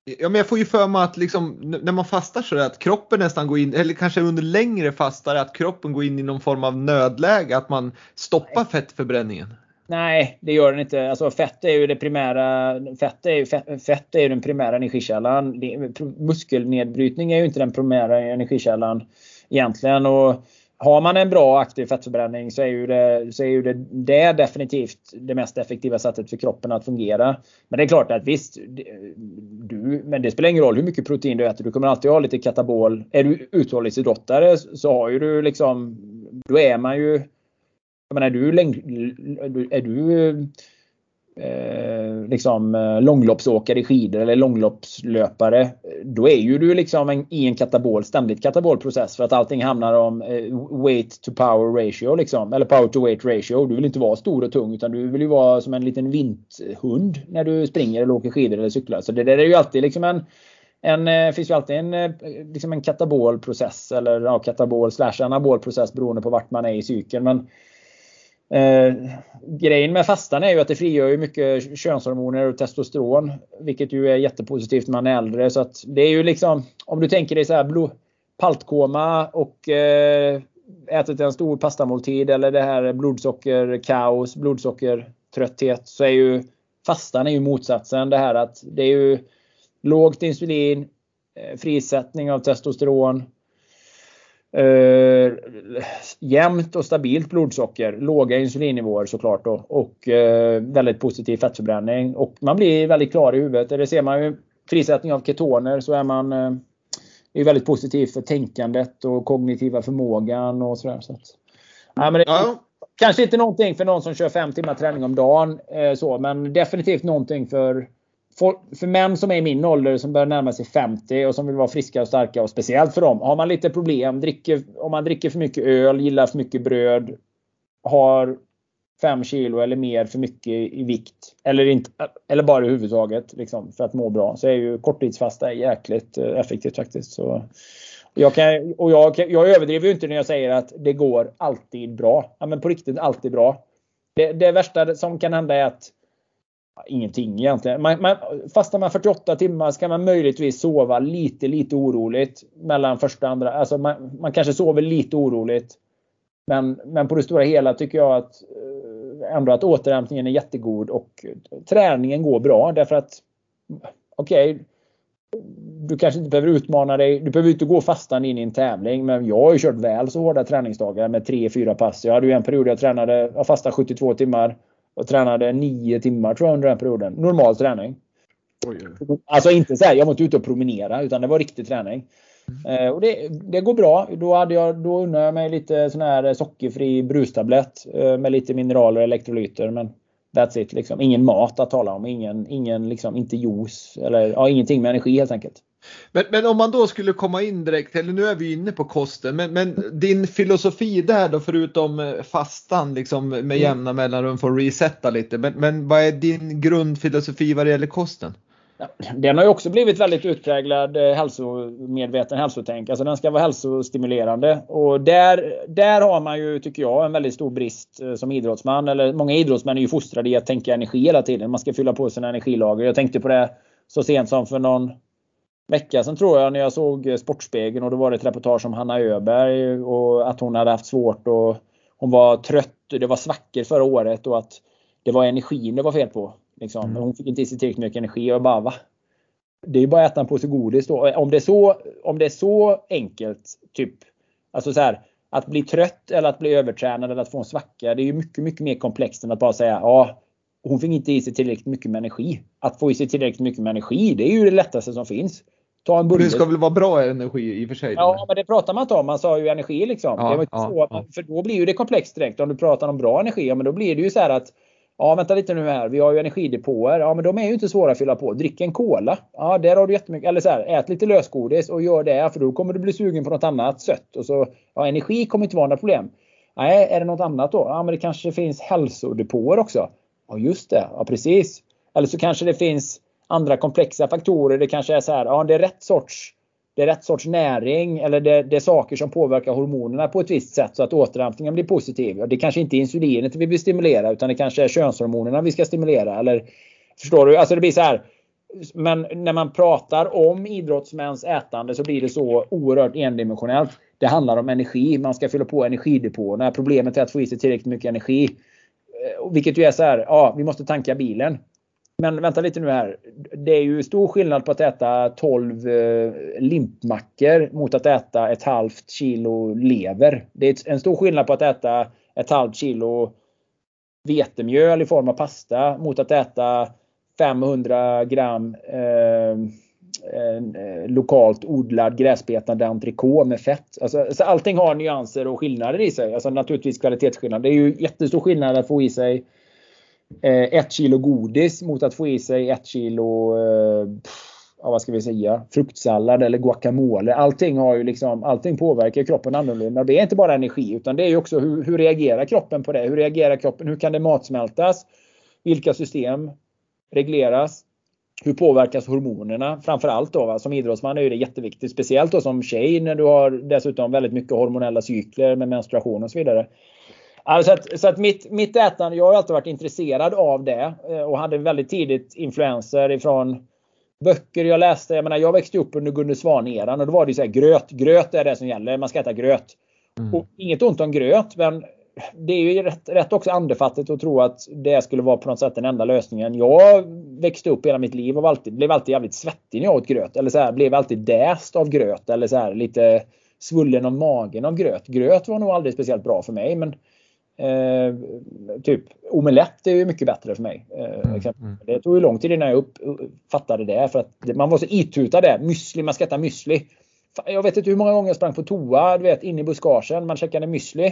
Ja, men jag får ju för mig att liksom, när man fastar så att kroppen nästan går in, eller kanske under längre fastar, att kroppen går in i någon form av nödläge, att man stoppar fettförbränningen. Nej, det gör den inte. Alltså fett är ju det primära. Fett är ju, fett, fett är den primära energikällan. muskelnedbrytning är ju inte den primära energikällan egentligen. Och har man en bra aktiv fettförbränning så är ju, det, så är ju det, det definitivt det mest effektiva sättet för kroppen att fungera. Men det är klart att visst, du, men det spelar ingen roll hur mycket protein du äter. Du kommer alltid ha lite katabol. Är du uthållighetsidrottare så har ju du liksom, då är man ju jag menar, är du, läng, är du eh, liksom eh, långloppsåkare i skidor eller långloppslöpare. Då är ju du liksom en, i en katabol, ständigt katabolprocess för att allting handlar om eh, weight to power ratio liksom. Eller power to weight ratio. Du vill inte vara stor och tung utan du vill ju vara som en liten vinthund när du springer eller åker skidor eller cyklar. Så det där är ju alltid liksom en en, eh, finns ju alltid en, eh, liksom en katabolprocess eller ja, katabol slash anabol process beroende på vart man är i cykeln. Men Eh, grejen med fastan är ju att det frigör ju mycket könshormoner och testosteron. Vilket ju är jättepositivt när man är äldre. Så att det är ju liksom, om du tänker dig så här blod, paltkoma och eh, ätit en stor pastamåltid eller det här blodsockerkaos, blodsockertrötthet. Så är ju fastan är ju motsatsen. Det här att det är ju lågt insulin, eh, frisättning av testosteron, Eh, jämnt och stabilt blodsocker, låga insulinnivåer såklart då, och eh, väldigt positiv fettförbränning. Och man blir väldigt klar i huvudet. Det ser man ju frisättning av ketoner så är man eh, är väldigt positivt för tänkandet och kognitiva förmågan och sådär. Så att, ja, men det, ja. Kanske inte någonting för någon som kör fem timmar träning om dagen, eh, så, men definitivt någonting för för män som är i min ålder som börjar närma sig 50 och som vill vara friska och starka och speciellt för dem. Har man lite problem, dricker, om man dricker för mycket öl, gillar för mycket bröd, har 5 kilo eller mer för mycket i vikt eller, inte, eller bara i huvudtaget liksom, för att må bra så är ju korttidsfasta jäkligt eh, effektivt faktiskt. Så jag, kan, och jag, jag överdriver ju inte när jag säger att det går alltid bra. Ja, men på riktigt alltid bra. Det, det värsta som kan hända är att ingenting egentligen. Man, man, fastar man 48 timmar så kan man möjligtvis sova lite, lite oroligt mellan första och andra. Alltså man, man kanske sover lite oroligt. Men, men på det stora hela tycker jag att eh, ändå att återhämtningen är jättegod och träningen går bra därför att okej, okay, du kanske inte behöver utmana dig. Du behöver inte gå fastan in i en tävling. Men jag har ju kört väl så hårda träningsdagar med 3-4 pass. Jag hade ju en period jag tränade, jag fastade 72 timmar och tränade 9 timmar tror jag under den perioden. Normal träning. Oj. Alltså inte så här, jag var inte ute och promenera utan det var riktig träning. Mm. Eh, och det, det, går bra. Då, hade jag, då unnade jag mig lite sån här sockerfri brustablett eh, med lite mineraler och elektrolyter. Men That's it. Liksom. Ingen mat att tala om. Ingen, ingen liksom, inte juice. Eller ja, ingenting med energi helt enkelt. Men, men, om man då skulle komma in direkt, eller nu är vi inne på kosten, men, men din filosofi där då förutom eh, fastan liksom med mm. jämna mellanrum får resetta lite. Men, men vad är din grundfilosofi vad det gäller kosten? Den har ju också blivit väldigt utpräglad eh, hälsomedveten hälsotänk. Alltså den ska vara hälsostimulerande. Och där, där har man ju, tycker jag, en väldigt stor brist eh, som idrottsman. Eller många idrottsmän är ju fostrade i att tänka energi hela tiden. Man ska fylla på sina energilager. Jag tänkte på det så sent som för någon vecka sedan tror jag när jag såg eh, Sportspegeln och då var det ett reportage om Hanna Öberg och att hon hade haft svårt och hon var trött. Det var svackor förra året och att det var energin det var fel på. Liksom. Mm. Hon fick inte i sig tillräckligt mycket energi och bara va? Det är ju bara att äta en påse godis då. Om det är så, om det är så enkelt, typ alltså så här, att bli trött eller att bli övertränad eller att få en svacka. Det är ju mycket, mycket mer komplext än att bara säga ja, hon fick inte i sig tillräckligt mycket med energi. Att få i sig tillräckligt mycket med energi, det är ju det lättaste som finns. Ta en Det ska väl vara bra energi i och för sig? Ja, men det pratar man inte om. Man sa ju energi liksom. Ja, det ja, så, ja. För då blir ju det komplext direkt. Om du pratar om bra energi, ja, men då blir det ju så här att Ja, vänta lite nu här. Vi har ju energidepåer. Ja, men de är ju inte svåra att fylla på. Drick en cola. Ja, där har du jättemycket. Eller så här, ät lite lösgodis och gör det för då kommer du bli sugen på något annat sött. Och så, ja, energi kommer inte vara några problem. Nej, är det något annat då? Ja, men det kanske finns hälsodepåer också. Ja, just det. Ja, precis. Eller så kanske det finns andra komplexa faktorer. Det kanske är så här, ja, det är rätt sorts det är rätt sorts näring eller det, det, är saker som påverkar hormonerna på ett visst sätt så att återhämtningen blir positiv. Det kanske inte är insulinet vi vill stimulera utan det kanske är könshormonerna vi ska stimulera. Eller, förstår du? Alltså det blir så här. Men när man pratar om idrottsmäns ätande så blir det så oerhört endimensionellt. Det handlar om energi. Man ska fylla på energidepåerna. Problemet är att få i sig tillräckligt mycket energi. Eh, vilket ju är så här. Ja, vi måste tanka bilen. Men vänta lite nu här. Det är ju stor skillnad på att äta 12 eh, limpmackor mot att äta ett halvt kilo lever. Det är en stor skillnad på att äta ett halvt kilo vetemjöl i form av pasta mot att äta 500 gram eh, eh, lokalt odlad gräsbetande entrecote med fett. Alltså, alltså allting har nyanser och skillnader i sig. Alltså naturligtvis kvalitetsskillnad. Det är ju jättestor skillnad att få i sig Eh, Eh, ett kilo godis mot att få i sig ett kilo eh, ja, vad ska vi säga, fruktsallad eller guacamole. Allting, har ju liksom, allting påverkar kroppen annorlunda. Det är inte bara energi utan det är också hur, hur reagerar kroppen på det? Hur reagerar kroppen? Hur kan det matsmältas? Vilka system regleras? Hur påverkas hormonerna? Framförallt då va? som idrottsman är det jätteviktigt. Speciellt då som tjej när du har dessutom väldigt mycket hormonella cykler med menstruation och så vidare. Alltså att, så att mitt, mitt ätande, jag har alltid varit intresserad av det eh, och hade väldigt tidigt influenser ifrån böcker jag läste. Jag menar, jag växte upp under Gunde Svan-eran och då var det så här, gröt. Gröt är det som gäller. Man ska äta gröt. Mm. Och inget ont om gröt, men det är ju rätt, rätt också andefattigt att tro att det skulle vara på något sätt den enda lösningen. Jag växte upp hela mitt liv och alltid, blev alltid jävligt svettig när jag åt gröt. Eller så här, blev alltid däst av gröt. Eller så här, lite svullen om magen av gröt. Gröt var nog aldrig speciellt bra för mig. Men Eh, typ omelett är ju mycket bättre för mig. Eh, mm, mm. Det tog ju lång tid innan jag upp, fattade det. För att man var så itutad det. Müsli, man ska äta müsli. Jag vet inte hur många gånger jag sprang på toa, du vet, inne i buskagen. Man checkade müsli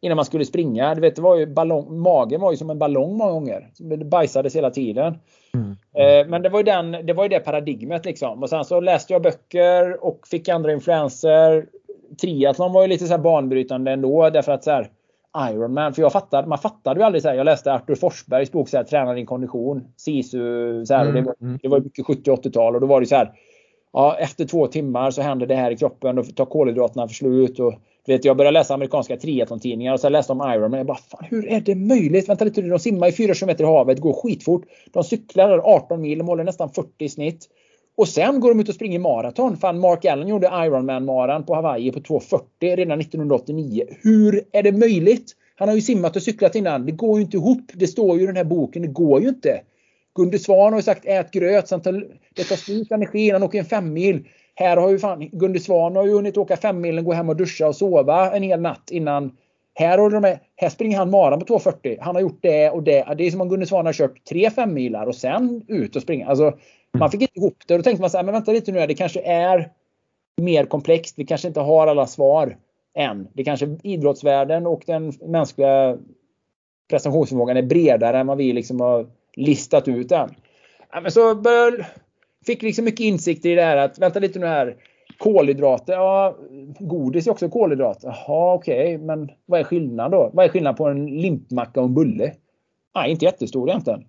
innan man skulle springa. Du vet, det var ju ballong, magen var ju som en ballong många gånger. Det bajsades hela tiden. Mm. Eh, men det var, ju den, det var ju det paradigmet liksom. Och sen så läste jag böcker och fick andra influenser. Triathlon var ju lite så här banbrytande ändå därför att så här, Ironman. För jag fattade, man fattade ju aldrig så här. Jag läste Arthur Forsbergs bok så här, Träna din kondition. SISU. Så här, mm, det, var, mm. det var mycket 70-80-tal och då var det så här. Ja, efter två timmar så händer det här i kroppen. Då tar kolhydraterna för slut. Och, vet, jag började läsa amerikanska triathlon-tidningar och så läste om Ironman. Jag bara, fan, hur är det möjligt? Vänta lite de simmar i 4 km i havet, går skitfort. De cyklar 18 mil, de håller nästan 40 i snitt. Och sen går de ut och springer maraton. Fan, Mark Allen gjorde Ironman-maran på Hawaii på 2.40 redan 1989. Hur är det möjligt? Han har ju simmat och cyklat innan. Det går ju inte ihop. Det står ju i den här boken. Det går ju inte. Gunde Svan har ju sagt ät gröt. Sen tar, det tar slut energi innan han åker en femmil. Här har ju fan Gunde Svan har ju hunnit åka femmilen, gå hem och duscha och sova en hel natt innan. Här, de med, här springer han maran på 2.40. Han har gjort det och det. Det är som om Gunde Svan har kört tre femmilar och sen ut och springa. Alltså, man fick inte ihop det. Och då tänkte man så här, men vänta lite nu. Det kanske är mer komplext. Vi kanske inte har alla svar än. Det kanske idrottsvärlden och den mänskliga prestationsförmågan är bredare än vad vi liksom har listat ut än. men så började, fick liksom mycket insikt i det här att vänta lite nu här. Kolhydrater, ja godis är också kolhydrater. Jaha okej, okay, men vad är skillnaden då? Vad är skillnaden på en limpmacka och en bulle? Nej, inte jättestor egentligen.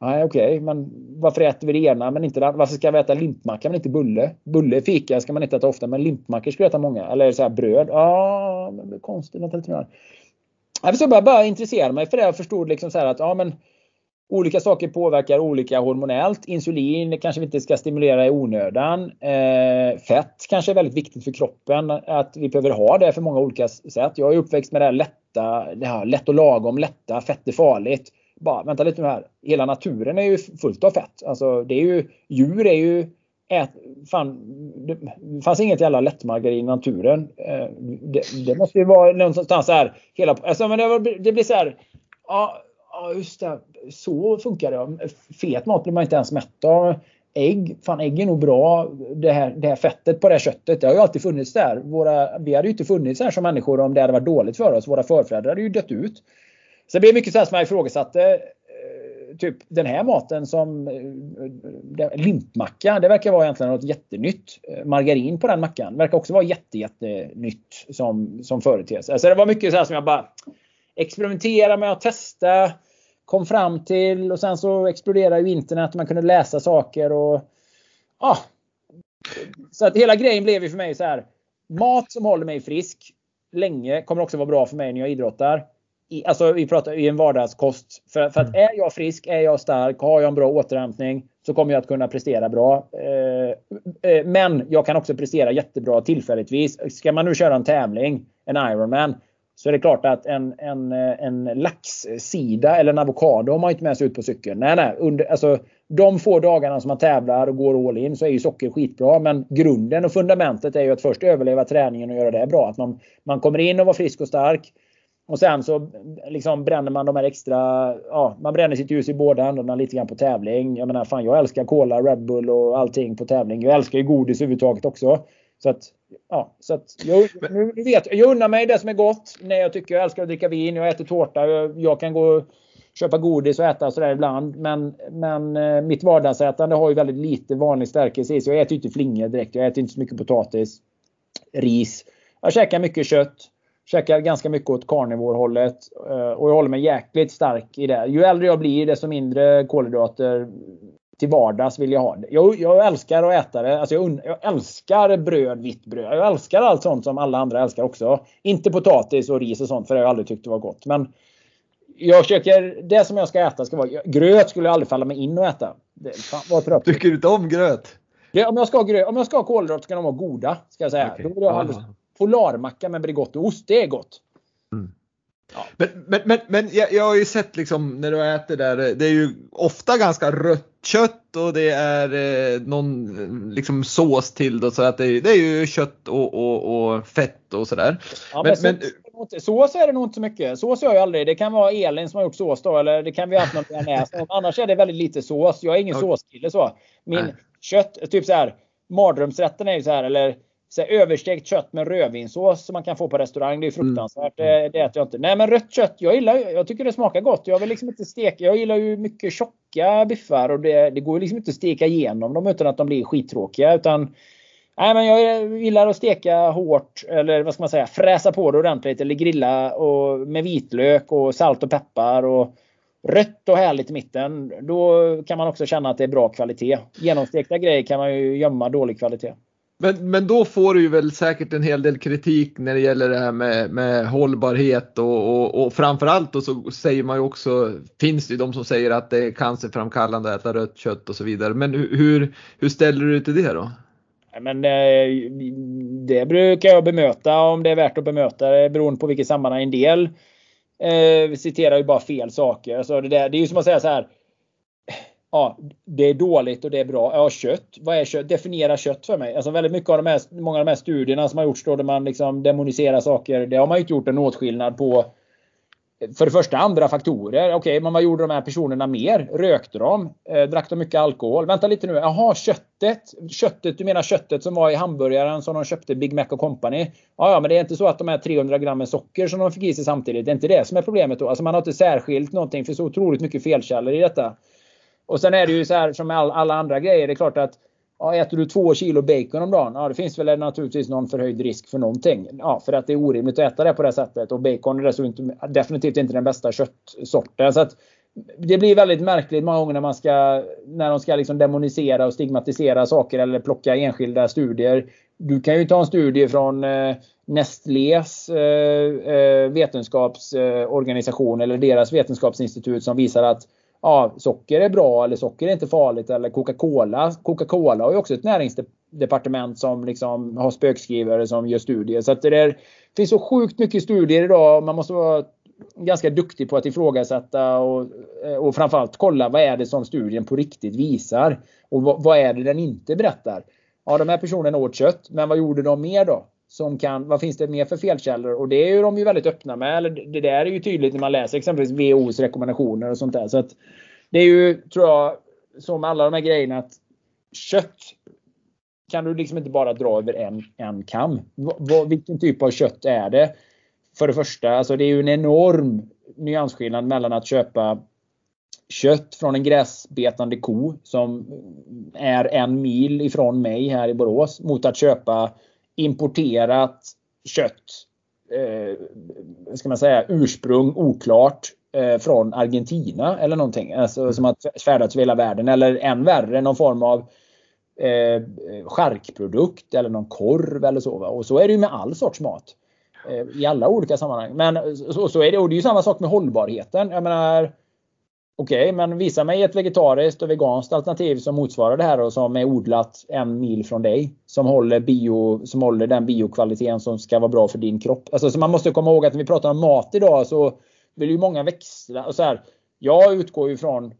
Nej okej, okay, men varför äter vi det ena men inte det andra? Varför ska vi äta limpmacka men inte bulle? Bulle, fika ska man inte äta ofta men limpmackor ska vi äta många. Eller så här bröd. Ja, men det är konstigt. Vänta lite mer. Jag började intressera mig för det. Jag förstod liksom så här att ja men Olika saker påverkar olika hormonellt. Insulin kanske vi inte ska stimulera i onödan. Eh, fett kanske är väldigt viktigt för kroppen. Att vi behöver ha det för många olika sätt. Jag är uppväxt med det här lätta, det här lätt och lagom, lätta, fett är farligt bara vänta lite nu här. Hela naturen är ju fullt av fett. Alltså det är ju, djur är ju ät, fan, det fanns inget jävla lättmargarin i naturen. Eh, det, det, måste ju vara någonstans här. Hela, alltså, men det, det blir så här. Ja, ja, just det. Så funkar det. Fet mat blir man inte ens mätt av. Ägg, fan ägg är nog bra. Det här, det här fettet på det här köttet, det har ju alltid funnits där. Våra, vi hade ju inte funnits här som människor om det hade varit dåligt för oss. Våra förfäder hade ju dött ut. Sen blir det mycket så här som jag ifrågasatte. Eh, typ den här maten som eh, limpmacka. Det verkar vara egentligen något jättenytt. Eh, margarin på den mackan verkar också vara jätte, jättenytt som, som företeelse. Alltså det var mycket så här som jag bara experimentera med att testa. Kom fram till och sen så exploderade ju internet. och Man kunde läsa saker och ja. Så att hela grejen blev ju för mig så här. Mat som håller mig frisk länge kommer också vara bra för mig när jag idrottar i, alltså vi pratar i en vardagskost. För, för att mm. är jag frisk, är jag stark, har jag en bra återhämtning så kommer jag att kunna prestera bra. Eh, eh, men jag kan också prestera jättebra tillfälligtvis. Ska man nu köra en tävling, en Ironman, så är det klart att en, en, en laxsida eller en avokado har man inte med sig ut på cykeln. Nej, nej. Under, alltså, de få dagarna som man tävlar och går all in så är ju socker skitbra. Men grunden och fundamentet är ju att först överleva träningen och göra det bra. Att man, man kommer in och var frisk och stark. Och sen så liksom bränner man de här extra, ja man bränner sitt ljus i båda ändarna lite grann på tävling. Jag menar fan jag älskar Cola, Red Bull och allting på tävling. Jag älskar ju godis överhuvudtaget också. Så att, ja, så att jag, nu vet jag, unnar mig det som är gott när jag tycker jag älskar att dricka vin. Jag äter tårta. Jag, jag kan gå och köpa godis och äta sådär ibland. Men, men eh, mitt vardagsätande har ju väldigt lite vanlig stärkelse i sig. Jag äter inte flingor direkt. Jag äter inte så mycket potatis, ris. Jag käkar mycket kött käkar ganska mycket åt carnivore-hållet eh, och jag håller mig jäkligt stark i det. Ju äldre jag blir desto mindre kolhydrater till vardags vill jag ha. Jag, jag älskar att äta det. Alltså jag, jag, älskar bröd, vitt bröd. Jag älskar allt sånt som alla andra älskar också. Inte potatis och ris och sånt för det har jag aldrig tyckt var gott. Men jag försöker, det som jag ska äta ska vara, gröt skulle jag aldrig falla mig in och äta. Det, fan, vad Tycker du inte om gröt? Det, om, jag ska ha gröt, om jag ska ha kolhydrater ska de vara goda. Ska jag säga. Okay. Då vill jag alldeles, Polarmacka med Bregott-ost, det är gott. Mm. Ja. Men, men, men, men jag, jag, har ju sett liksom när du äter där, det är ju ofta ganska rött kött och det är eh, någon liksom sås till då, så att det, det är ju kött och, och, och fett och sådär. Ja, men, men, men, sås är det nog inte så mycket. Sås gör jag aldrig. Det kan vara Elin som har gjort sås då eller det kan vi ha haft något bearnaise. [laughs] Annars är det väldigt lite sås. Jag är ingen okay. såskille så. Min Nej. kött, typ så här mardrömsrätten är ju så här eller så här, överstekt kött med rödvinssås som man kan få på restaurang. Det är fruktansvärt. Mm. Det, det äter jag inte. Nej men rött kött, jag gillar Jag tycker det smakar gott. Jag vill liksom inte steka. Jag gillar ju mycket tjocka biffar och det, det går liksom inte att steka igenom dem utan att de blir skittråkiga. Utan, nej men jag gillar att steka hårt eller vad ska man säga fräsa på det ordentligt eller grilla och, med vitlök och salt och peppar. Och, rött och härligt i mitten. Då kan man också känna att det är bra kvalitet. Genomstekta grejer kan man ju gömma dålig kvalitet. Men, men då får du ju väl säkert en hel del kritik när det gäller det här med, med hållbarhet och, och, och framförallt då så säger man ju också, finns det ju de som säger att det är cancerframkallande att äta rött kött och så vidare. Men hur, hur ställer du dig till det då? Men eh, det brukar jag bemöta om det är värt att bemöta det beroende på vilket sammanhang. En del Eh, citerar ju bara fel saker. Så det, där, det är ju som att säga så här. Ja, det är dåligt och det är bra. Ja, kött. Vad är kött? Definiera kött för mig. Alltså väldigt mycket av de här, många av de här studierna som har gjorts då där man liksom demoniserar saker. Det har man ju inte gjort en åtskillnad på eh, för det första andra faktorer. Okej, okay, men vad gjorde de här personerna mer? Rökte de? Eh, drack de mycket alkohol? Vänta lite nu. Jaha, köttet. Köttet, du menar köttet som var i hamburgaren som de köpte Big Mac och Company. Ja, ja, men det är inte så att de här 300 grammen socker som de fick i sig samtidigt. Det är inte det som är problemet då. Alltså man har inte särskilt någonting för så otroligt mycket felkällor i detta. Och sen är det ju så här som med all, alla andra grejer. Det är klart att Ja, äter du två kilo bacon om dagen? Ja, det finns väl naturligtvis någon förhöjd risk för någonting. Ja, för att det är orimligt att äta det på det sättet. Och bacon är definitivt inte den bästa köttsorten. Så att det blir väldigt märkligt många gånger när man ska när de ska liksom demonisera och stigmatisera saker eller plocka enskilda studier. Du kan ju ta en studie från eh, Nestlés eh, eh vetenskapsorganisation eller deras vetenskapsinstitut som visar att ja, socker är bra eller socker är inte farligt eller Coca-Cola. Coca-Cola har ju också ett näringsdepartement som liksom har spökskrivare som gör studier. Så att det är, finns så sjukt mycket studier idag. Man måste vara ganska duktig på att ifrågasätta och, och framförallt kolla vad är det som studien på riktigt visar. Och vad, vad är det den inte berättar. Ja, de här personerna åt kött, men vad gjorde de mer då? Som kan, vad finns det mer för felkällor? Och det är ju de ju väldigt öppna med. Eller det där är ju tydligt när man läser exempelvis WHOs rekommendationer och sånt där. Så att det är ju, tror jag, som alla de här grejerna att kött kan du liksom inte bara dra över en, en kam. V vilken typ av kött är det? För det första, alltså det är ju en enorm nyansskillnad mellan att köpa kött från en gräsbetande ko som är en mil ifrån mig här i Borås mot att köpa importerat kött. Eh, ska man säga ursprung oklart eh, från Argentina eller någonting. Alltså, mm. som har färdats över hela världen. Eller än värre någon form av eh, charkprodukt eller någon korv eller så. Va? Och så är det ju med all sorts mat. Eh, I alla olika sammanhang. Men så, så är det. Och det är ju samma sak med hållbarheten. Jag menar Okej, okay, men visa mig ett vegetariskt och veganskt alternativ som motsvarar det här och som är odlat en mil från dig. Som håller, bio, som håller den biokvaliteten som ska vara bra för din kropp. Alltså, så man måste komma ihåg att när vi pratar om mat idag så vill ju många växla. Och så här, jag utgår ju från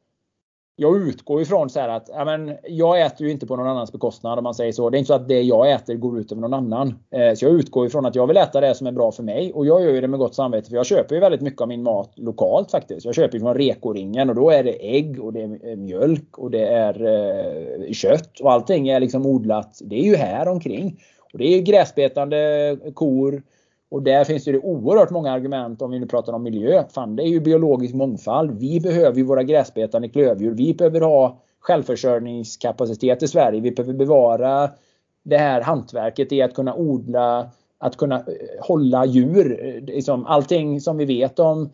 jag utgår ifrån så att ja, men, jag äter ju inte på någon annans bekostnad om man säger så. Det är inte så att det jag äter går ut över någon annan. Eh, så jag utgår ifrån att jag vill äta det som är bra för mig och jag gör ju det med gott samvete för jag köper ju väldigt mycket av min mat lokalt faktiskt. Jag köper ju från Rekoringen och då är det ägg och det är mjölk och det är eh, kött och allting är liksom odlat. Det är ju här omkring. Och det är gräsbetande kor, och där finns det oerhört många argument om vi nu pratar om miljö. Fan, det är ju biologisk mångfald. Vi behöver ju våra gräsbetande klövdjur. Vi behöver ha självförsörjningskapacitet i Sverige. Vi behöver bevara det här hantverket i att kunna odla, att kunna eh, hålla djur. Eh, liksom allting som vi vet om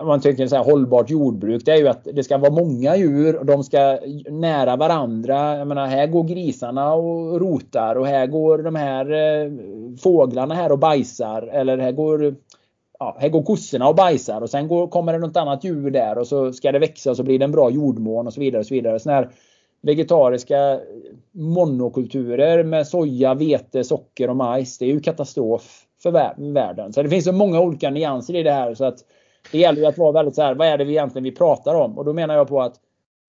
man tycker så här, hållbart jordbruk, det är ju att det ska vara många djur och de ska nära varandra. Jag menar, här går grisarna och rotar och här går de här eh, fåglarna här och bajsar. Eller här går, ja, här går kossorna och bajsar och sen går, kommer det något annat djur där och så ska det växa och så blir det en bra jordmån och så vidare. Och så vidare. Såna här vegetariska monokulturer med soja, vete, socker och majs. Det är ju katastrof för världen. Så det finns så många olika nyanser i det här. så att det gäller ju att vara väldigt så här, vad är det vi egentligen vi pratar om? Och då menar jag på att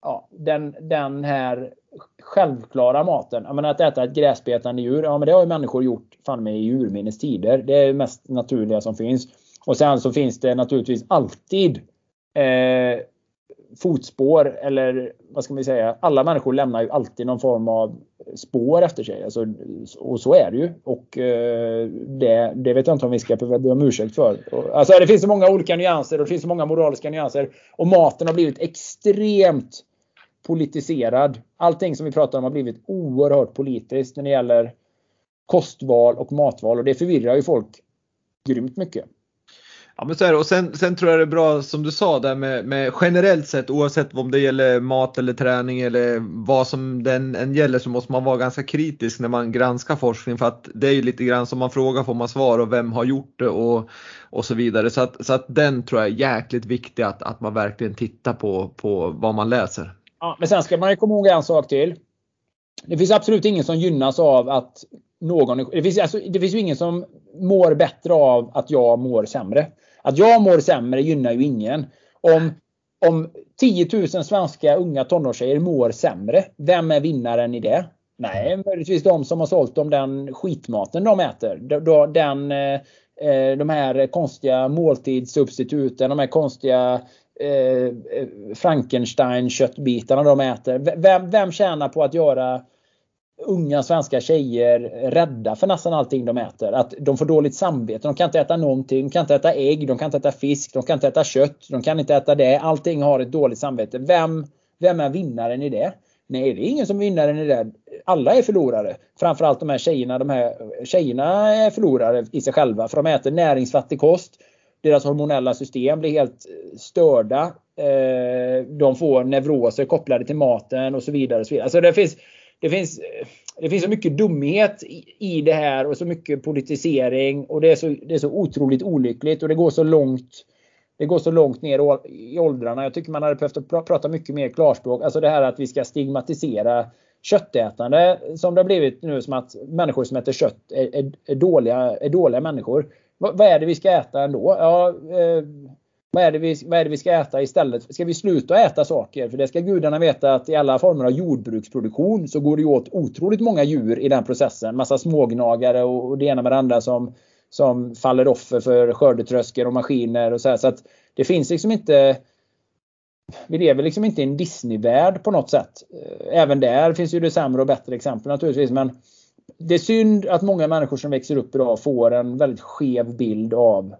ja, den, den här självklara maten, jag menar att äta ett gräsbetande djur, ja men det har ju människor gjort fan med i urminnes tider. Det är det mest naturliga som finns. Och sen så finns det naturligtvis alltid eh, fotspår eller vad ska man säga? Alla människor lämnar ju alltid någon form av spår efter sig. Alltså, och så är det ju. Och eh, det, det, vet jag inte om vi ska be om ursäkt för. Alltså, det finns så många olika nyanser och det finns så många moraliska nyanser. Och maten har blivit extremt politiserad. Allting som vi pratar om har blivit oerhört politiskt när det gäller kostval och matval och det förvirrar ju folk grymt mycket. Ja men så är det. Och sen, sen tror jag det är bra som du sa där med, med, generellt sett oavsett om det gäller mat eller träning eller vad som den än gäller så måste man vara ganska kritisk när man granskar forskning för att det är ju lite grann som man frågar får man svar och vem har gjort det och, och så vidare. Så att, så att den tror jag är jäkligt viktig att, att man verkligen tittar på, på vad man läser. Ja, men sen ska man ju komma ihåg en sak till. Det finns absolut ingen som gynnas av att någon... Det finns, alltså, det finns ju ingen som mår bättre av att jag mår sämre. Att jag mår sämre gynnar ju ingen. Om, om 10 000 svenska unga tonårstjejer mår sämre, vem är vinnaren i det? Nej, möjligtvis de som har sålt dem den skitmaten de äter. Den, eh, eh, de här konstiga måltidssubstituten, de här konstiga eh, Frankenstein-köttbitarna de äter. Vem, vem tjänar på att göra unga svenska tjejer rädda för nästan allting de äter. Att de får dåligt samvete. De kan inte äta någonting. De kan inte äta ägg, de kan inte äta fisk, de kan inte äta kött, de kan inte äta det. Allting har ett dåligt samvete. Vem, vem är vinnaren i det? Nej, det är ingen som är vinnaren i det. Alla är förlorare. Framförallt de här tjejerna. De här tjejerna är förlorare i sig själva för de äter näringsfattig kost. Deras hormonella system blir helt eh, störda. Eh, de får neuroser kopplade till maten och så vidare. Och så vidare. Alltså det finns det finns, det finns så mycket dumhet i, det här och så mycket politisering och det är, så, det är så otroligt olyckligt och det går så långt det går så långt ner i åldrarna. Jag tycker man hade behövt prata mycket mer klarspråk. Alltså det här att vi ska stigmatisera köttätande som det har blivit nu som att människor som äter kött är, är, är dåliga, är dåliga människor. vad är det vi ska äta ändå? Ja, eh, vad är, det vi, vad är det vi ska äta istället? Ska vi sluta äta saker? För det ska gudarna veta att i alla former av jordbruksproduktion så går det åt otroligt många djur i den processen. Massa smågnagare och det ena med det andra som, som faller offer för skördetröskor och maskiner och så här. Så att det finns liksom inte vi lever liksom inte i en Disney-värld på något sätt. Eh, även där finns ju det sämre och bättre exempel naturligtvis. Men det är synd att många människor som växer upp idag får en väldigt skev bild av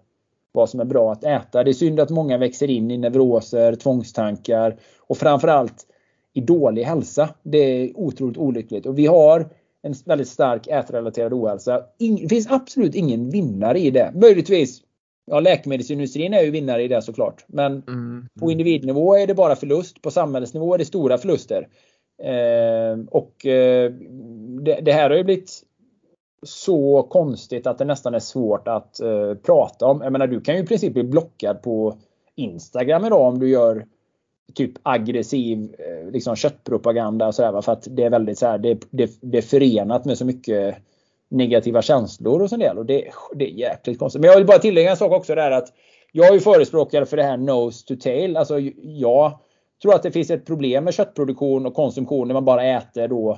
vad som är bra att äta. Det är synd att många växer in i neuroser, tvångstankar och framförallt i dålig hälsa. Det är otroligt olyckligt. Och vi har en väldigt stark ätrelaterad ohälsa. Det finns absolut ingen vinnare i det. Möjligtvis Ja, läkemedelsindustrin är ju vinnare i det såklart. Men mm. Mm. på individnivå är det bara förlust. På samhällsnivå är det stora förluster. Eh, och eh, det, det, här har ju blivit så konstigt att det nästan är svårt att eh, prata om. Jag menar, du kan ju i princip bli blockad på Instagram idag om du gör typ aggressiv eh, liksom köttpropaganda och sådär. För att det är väldigt så här, det, det, det är förenat med så mycket negativa känslor och sånt del. Och det, det är jäkligt konstigt. Men jag vill bara tillägga en sak också där att jag är ju förespråkare för det här nose to tail. Alltså jag tror att det finns ett problem med köttproduktion och konsumtion när man bara äter då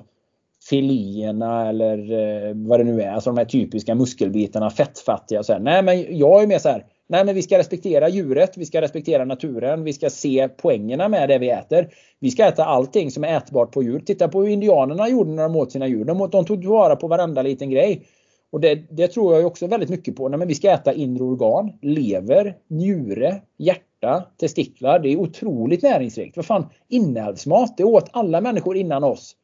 filéerna eller eh, vad det nu är. Alltså de här typiska muskelbitarna, fettfattiga. Så här. Nej men jag är mer så här. Nej men vi ska respektera djuret, vi ska respektera naturen, vi ska se poängerna med det vi äter. Vi ska äta allting som är ätbart på djur. Titta på hur indianerna gjorde när de åt sina djur. De, de tog vara på varenda liten grej. Och det, det tror jag också väldigt mycket på. Nej, men vi ska äta inre organ, lever, njure, hjärta, testiklar. Det är otroligt näringsrikt. Vad fan, inälvsmat, det åt alla människor innan oss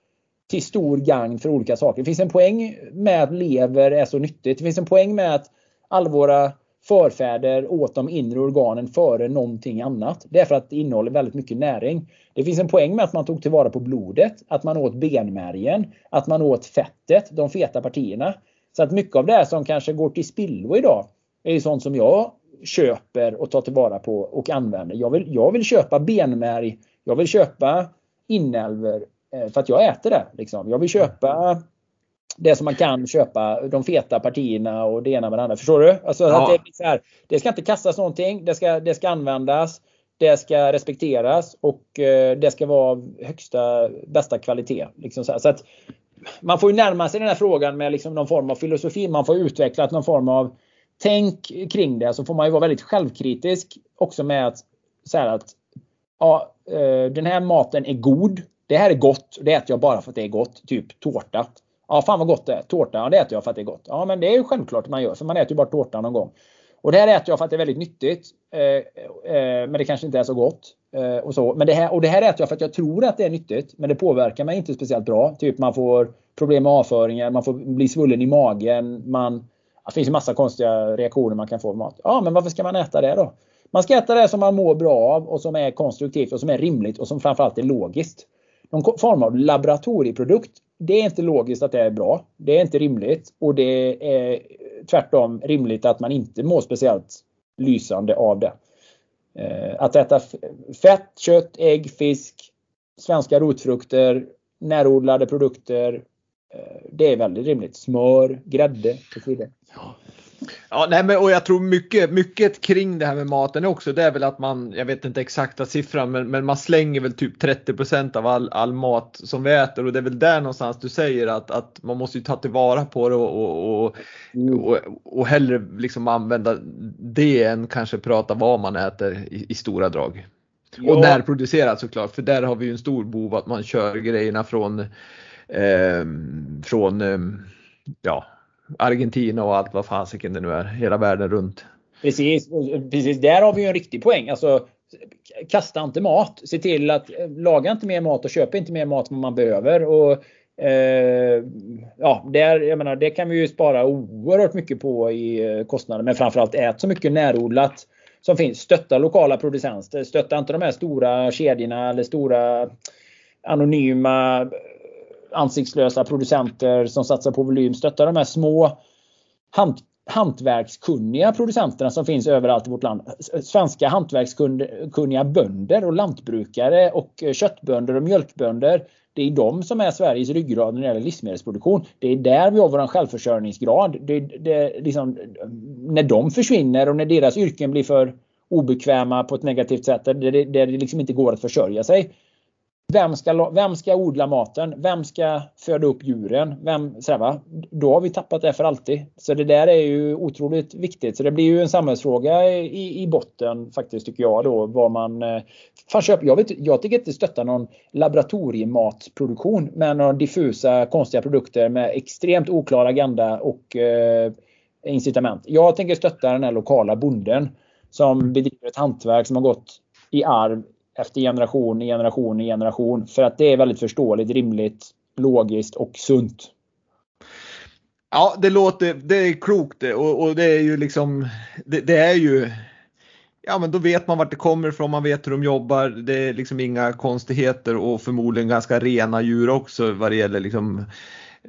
till stor gagn för olika saker. Det finns en poäng med att lever är så nyttigt. Det finns en poäng med att alla våra förfäder åt de inre organen före någonting annat. Det är för att det innehåller väldigt mycket näring. Det finns en poäng med att man tog tillvara på blodet, att man åt benmärgen, att man åt fettet, de feta partierna. Så att mycket av det här som kanske går till spillo idag är sånt som jag köper och tar tillvara på och använder. Jag vill, jag vill köpa benmärg, jag vill köpa inälvor för att jag äter det. Liksom. Jag vill köpa det som man kan köpa, de feta partierna och det ena med det andra. Förstår du? Alltså, ja. att det, så här, det ska inte kastas någonting, det ska, det ska användas, det ska respekteras och eh, det ska vara högsta, bästa kvalitet. Liksom så, så att, man får ju närma sig den här frågan med liksom någon form av filosofi. Man får utveckla någon form av tänk kring det. Så får man ju vara väldigt självkritisk också med att, så att ja, eh, den här maten är god det här är gott. Det äter jag bara för att det är gott. Typ tårta. Ja, fan vad gott det är. Tårta, ja, det äter jag för att det är gott. Ja, men det är ju självklart man gör. För man äter ju bara tårta någon gång. Och det här äter jag för att det är väldigt nyttigt. Eh, eh, men det kanske inte är så gott. Eh, och, så. Men det här, och det här äter jag för att jag tror att det är nyttigt. Men det påverkar mig inte speciellt bra. Typ man får problem med avföringen, man får bli svullen i magen. Man, det finns en massa konstiga reaktioner man kan få med mat. Ja, men varför ska man äta det då? Man ska äta det som man mår bra av och som är konstruktivt och som är rimligt och som framförallt är logiskt någon form av laboratorieprodukt. Det är inte logiskt att det är bra. Det är inte rimligt och det är tvärtom rimligt att man inte mår speciellt lysande av det. Eh, att äta fett, kött, ägg, fisk, svenska rotfrukter, närodlade produkter. Eh, det är väldigt rimligt. Smör, grädde och så vidare. Ja, nej, men, och jag tror mycket, mycket kring det här med maten också. Det är väl att man, jag vet inte exakta siffran, men, men man slänger väl typ 30% av all, all mat som vi äter och det är väl där någonstans du säger att, att man måste ju ta tillvara på det och, och, och, mm. och, och hellre liksom använda det än kanske prata vad man äter i, i stora drag. Ja. Och närproducerat såklart, för där har vi ju en stor bov att man kör grejerna från eh, från eh, ja, Argentina och allt vad fasiken det nu är, hela världen runt. Precis, precis. där har vi ju en riktig poäng. Alltså, kasta inte mat. Se till att eh, laga inte mer mat och köp inte mer mat än man behöver. Och, eh, ja, där, jag menar, det kan vi ju spara oerhört mycket på i eh, kostnader. Men framförallt ät så mycket närodlat som finns. Stötta lokala producenter. Stötta inte de här stora kedjorna eller stora anonyma ansiktslösa producenter som satsar på volym. Stötta de här små hant hantverkskunniga producenterna som finns överallt i vårt land. Eh, svenska hantverkskunniga bönder och lantbrukare och eh, köttbönder och mjölkbönder. Det är de som är Sveriges ryggrad när det gäller livsmedelsproduktion. Det är där vi har vår självförsörjningsgrad. Det, det, liksom, eh, när de försvinner och när deras yrken blir för obekväma på ett negativt sätt där det, där det liksom inte går att försörja sig. Vem ska, vem ska odla maten? Vem ska föda upp djuren? Vem, sådär, va? Då har vi tappat det för alltid. Så det där är ju otroligt viktigt. Så det blir ju en samhällsfråga i, i botten faktiskt tycker jag då. Vad man, eh, fan, köp, jag, vet, jag tycker inte stötta någon laboratoriematproduktion med några diffusa konstiga produkter med extremt oklar agenda och eh, incitament. Jag tänker stötta den här lokala bonden som bedriver ett hantverk som har gått i arv efter generation i generation i generation. För att det är väldigt förståeligt, rimligt, logiskt och sunt. Ja, det låter, det är klokt och, och det är ju liksom, det, det, är ju, ja men då vet man vart det kommer ifrån, man vet hur de jobbar, det är liksom inga konstigheter och förmodligen ganska rena djur också vad det gäller liksom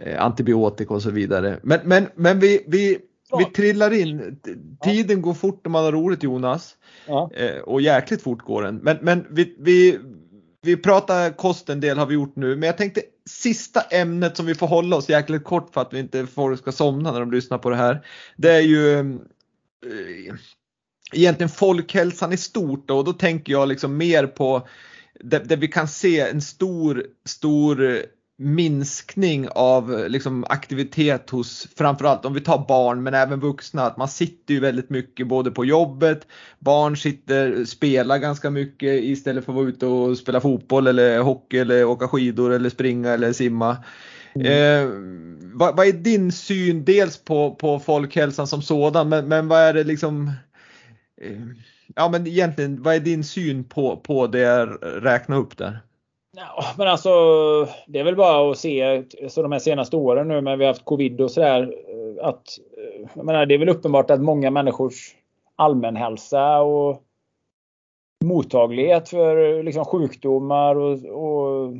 eh, antibiotika och så vidare. Men, men, men vi, vi, vi trillar in, tiden går fort när man har roligt Jonas. Ja. Eh, och jäkligt fort går den. Men, men vi, vi, vi pratar kost en del har vi gjort nu, men jag tänkte sista ämnet som vi får hålla oss jäkligt kort för att vi inte folk ska somna när de lyssnar på det här. Det är ju eh, egentligen folkhälsan i stort då, och då tänker jag liksom mer på där, vi kan se en stor, stor minskning av liksom, aktivitet hos framförallt om vi tar barn men även vuxna. Att man sitter ju väldigt mycket både på jobbet, barn sitter, spelar ganska mycket istället för att vara ute och spela fotboll eller hockey eller åka skidor eller springa eller simma. Mm. Eh, vad, vad, är din syn dels på, på folkhälsan som sådan men, men vad är det liksom eh, Ja men egentligen vad är din syn på, på det jag räknar upp där? Ja, men alltså, det är väl bara att se så de här senaste åren nu när vi har haft covid och sådär. Eh, att, eh, menar, det är väl uppenbart att många människors allmänhälsa och mottaglighet för eh, liksom, sjukdomar och, och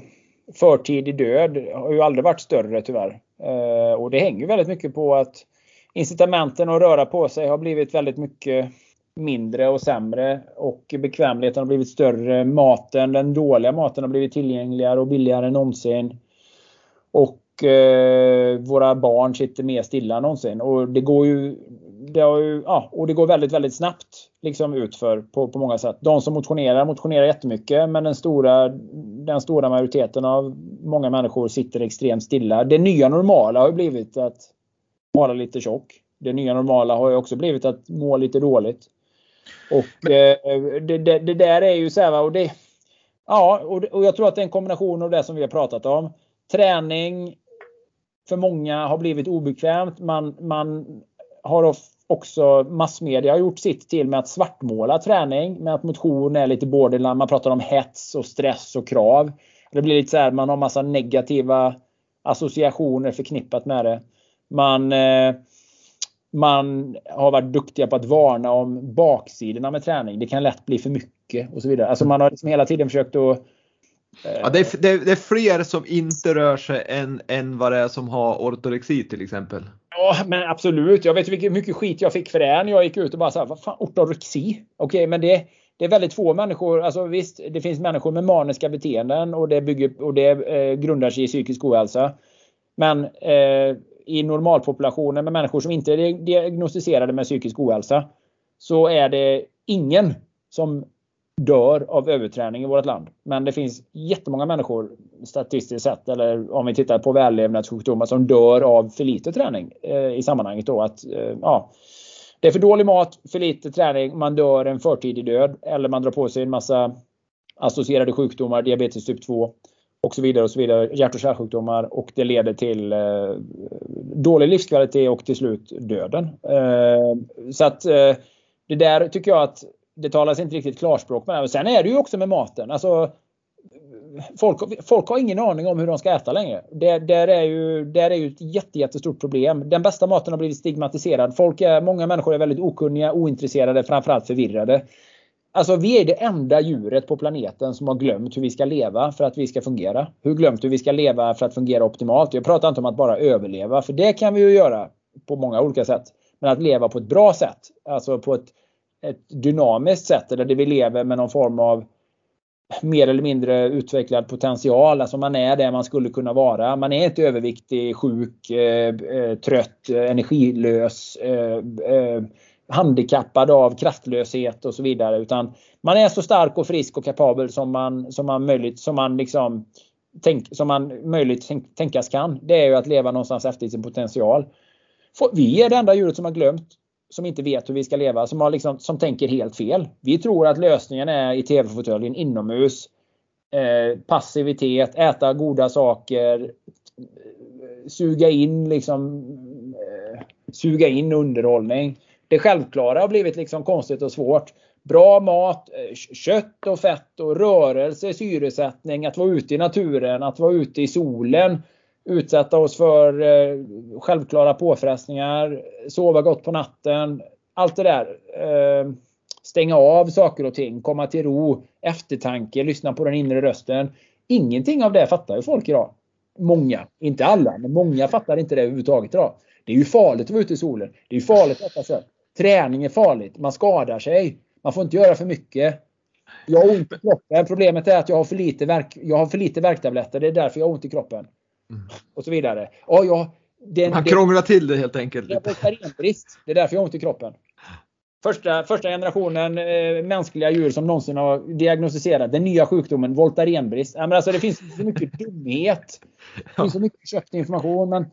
förtidig död har ju aldrig varit större tyvärr. Eh, och det hänger väldigt mycket på att incitamenten att röra på sig har blivit väldigt mycket mindre och sämre och bekvämligheten har blivit större. Maten, den dåliga maten har blivit tillgängligare och billigare än någonsin. Och eh, våra barn sitter mer stilla än någonsin. Och det går ju, det ju, ja, och det går väldigt, väldigt snabbt liksom utför på, på många sätt. De som motionerar motionerar jättemycket men den stora, den stora majoriteten av många människor sitter extremt stilla. Det nya normala har ju blivit att vara lite tjock. Det nya normala har ju också blivit att må lite dåligt. Och eh, det, det, det, där är ju så här, och det, ja, och, och jag tror att det är en kombination av det som vi har pratat om. Träning för många har blivit obekvämt. Man, man har också massmedia har gjort sitt till med att svartmåla träning. Med att motion är lite borderline. Man pratar om hets och stress och krav. Det blir lite så här, man har massa negativa associationer förknippat med det. Man eh, man har varit duktiga på att varna om baksidorna med träning. Det kan lätt bli för mycket och så vidare. Alltså man har liksom hela tiden försökt att eh, Ja, det, är, det, är, det, är, fler som inte rör sig än, än vad det är som har ortorexi till exempel. Ja, men absolut. Jag vet hur mycket skit jag fick för det när jag gick ut och bara sa vad fan ortorexi? Okej, okay, men det, det är väldigt få människor. Alltså visst, det finns människor med maniska beteenden och det, bygger, och det eh, grundar sig i psykisk ohälsa. Men eh, i normalpopulationen med människor som inte är diagnostiserade med psykisk ohälsa så är det ingen som dör av överträning i vårt land. Men det finns jättemånga människor statistiskt sett eller om vi tittar på vällevnadssjukdomar som dör av för lite träning eh, i sammanhanget då att eh, ja, det är för dålig mat, för lite träning, man dör en förtidig död eller man drar på sig en massa associerade sjukdomar, diabetes typ 2 och så vidare och så vidare, hjärt och kärlsjukdomar och det leder till eh, dålig livskvalitet och till slut döden. Eh, så att eh, det där tycker jag att det talas inte riktigt klarspråk med. Men sen är det ju också med maten. Alltså, folk, folk har ingen aning om hur de ska äta längre. Det, där, är ju, där är ju ett jätte, jättestort problem. Den bästa maten har blivit stigmatiserad. Folk är, många människor är väldigt okunniga, ointresserade, framförallt förvirrade. Alltså vi är det enda djuret på planeten som har glömt hur vi ska leva för att vi ska fungera. Hur glömt hur vi ska leva för att fungera optimalt. Jag pratar inte om att bara överleva, för det kan vi ju göra på många olika sätt. Men att leva på ett bra sätt, alltså på ett, ett dynamiskt sätt där vi lever med någon form av mer eller mindre utvecklad potential. Alltså man är det man skulle kunna vara. Man är inte överviktig, sjuk, eh, eh trött, energilös, eh, eh, handikappad av kraftlöshet och så vidare. Utan man är så stark och frisk och kapabel som man, som man möjligt, som man liksom tänk, som man möjligt tänk, tänkas kan. Det är ju att leva någonstans efter sin potential. Vi är det enda djuret som har glömt som inte vet hur vi ska leva, som, har liksom, som tänker helt fel. Vi tror att lösningen är i tv-fåtöljen inomhus. Eh, passivitet, äta goda saker, suga in liksom eh, suga in underhållning. Det självklara har blivit liksom konstigt och svårt. Bra mat, eh, kött och fett och rörelse, syresättning, att vara ute i naturen, att vara ute i solen, utsätta oss för eh, självklara påfrestningar, sova gott på natten. Allt det där. Eh, stänga av saker och ting, komma till ro, eftertanke, lyssna på den inre rösten. Ingenting av det fattar ju folk idag. Många, inte alla, men många fattar inte det överhuvudtaget idag. Det är ju farligt att vara ute i solen. Det är ju farligt att äta kött. Träning är farligt. Man skadar sig. Man får inte göra för mycket. Jag har ont i kroppen. Problemet är att jag har för lite, verk, jag har för lite värktabletter. Det är därför jag har ont i kroppen. Mm. Och så vidare. Ja, jag, den, Man krånglar till det helt enkelt. Jag har Det är därför jag har ont i kroppen. Första, första generationen eh, mänskliga djur som någonsin har diagnostiserat den nya sjukdomen voltarenbrist. Ja, alltså, det finns så mycket dumhet. Det finns så mycket köpt information. Men,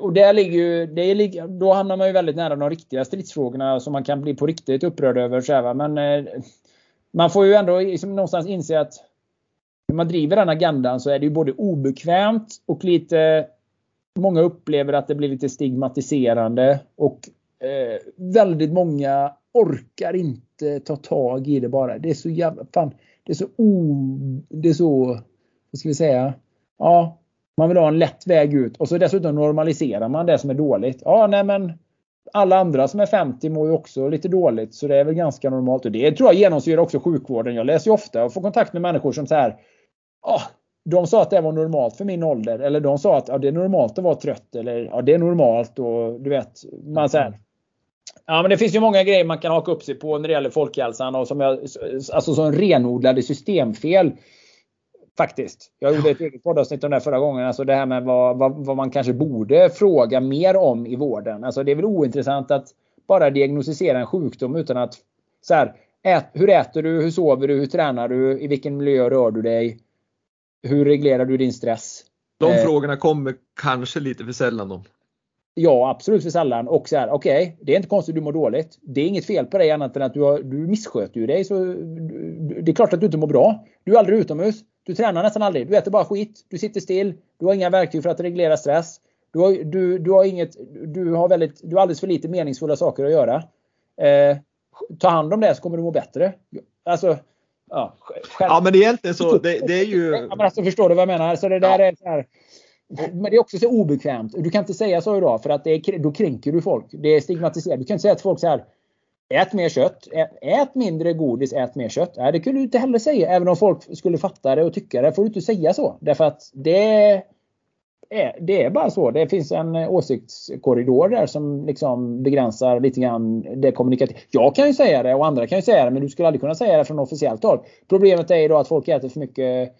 och där ligger ju, det är, då hamnar man ju väldigt nära de riktiga stridsfrågorna som man kan bli på riktigt upprörd över. Så men eh, man får ju ändå liksom någonstans inse att när man driver den agendan så är det ju både obekvämt och lite Många upplever att det blir lite stigmatiserande och eh, väldigt många orkar inte ta tag i det bara. Det är så jävla fan. Det är så o... Det är så... Vad ska vi säga? Ja, man vill ha en lätt väg ut och så dessutom normaliserar man det som är dåligt. Ja, nej men alla andra som är 50 mår ju också lite dåligt så det är väl ganska normalt. Och det tror jag genomsyrar också sjukvården. Jag läser ju ofta och får kontakt med människor som så här oh, de sa att det var normalt för min ålder. Eller de sa att ja, det är normalt att vara trött. Eller ja, det är normalt och du vet. Man säger, Ja, men det finns ju många grejer man kan haka upp sig på när det gäller folkhälsan och som jag, alltså som renodlade systemfel. Faktiskt. Jag gjorde ett eget poddavsnitt om det förra gången. Alltså det här med vad, vad, vad, man kanske borde fråga mer om i vården. Alltså det är väl ointressant att bara diagnostisera en sjukdom utan att så här, ät, hur äter du, hur sover du, hur tränar du, i vilken miljö rör du dig? Hur reglerar du din stress? De eh, frågorna kommer kanske lite för sällan då. Ja, absolut för sällan. Och så här, okej, okay, det är inte konstigt att du mår dåligt. Det är inget fel på dig annat än att du, har, du missköter ju dig. Så det är klart att du inte mår bra. Du är aldrig utomhus. Du tränar nästan aldrig. Du äter bara skit. Du sitter still. Du har inga verktyg för att reglera stress. Du har, du, du har, inget, du har, väldigt, du har alldeles för lite meningsfulla saker att göra. Eh, ta hand om det så kommer du må bättre. Alltså, ja, själv. ja men egentligen så det, det är ju... Ja, men alltså, förstår du vad jag menar? Så det där ja. är så här, men det är också så obekvämt. Du kan inte säga så idag för att är, då kränker du folk. Det är stigmatiserat. Du kan inte säga till folk så här. Ät mer kött. Ät, mindre godis. Ät mer kött. Nej, det kunde du inte heller säga. Även om folk skulle fatta det och tycka det. får du inte säga så. Därför att det är, det är bara så. Det finns en åsiktskorridor där som liksom begränsar lite grann det kommunikativa. Jag kan ju säga det och andra kan ju säga det men du skulle aldrig kunna säga det från officiellt håll. Problemet är ju då att folk äter för mycket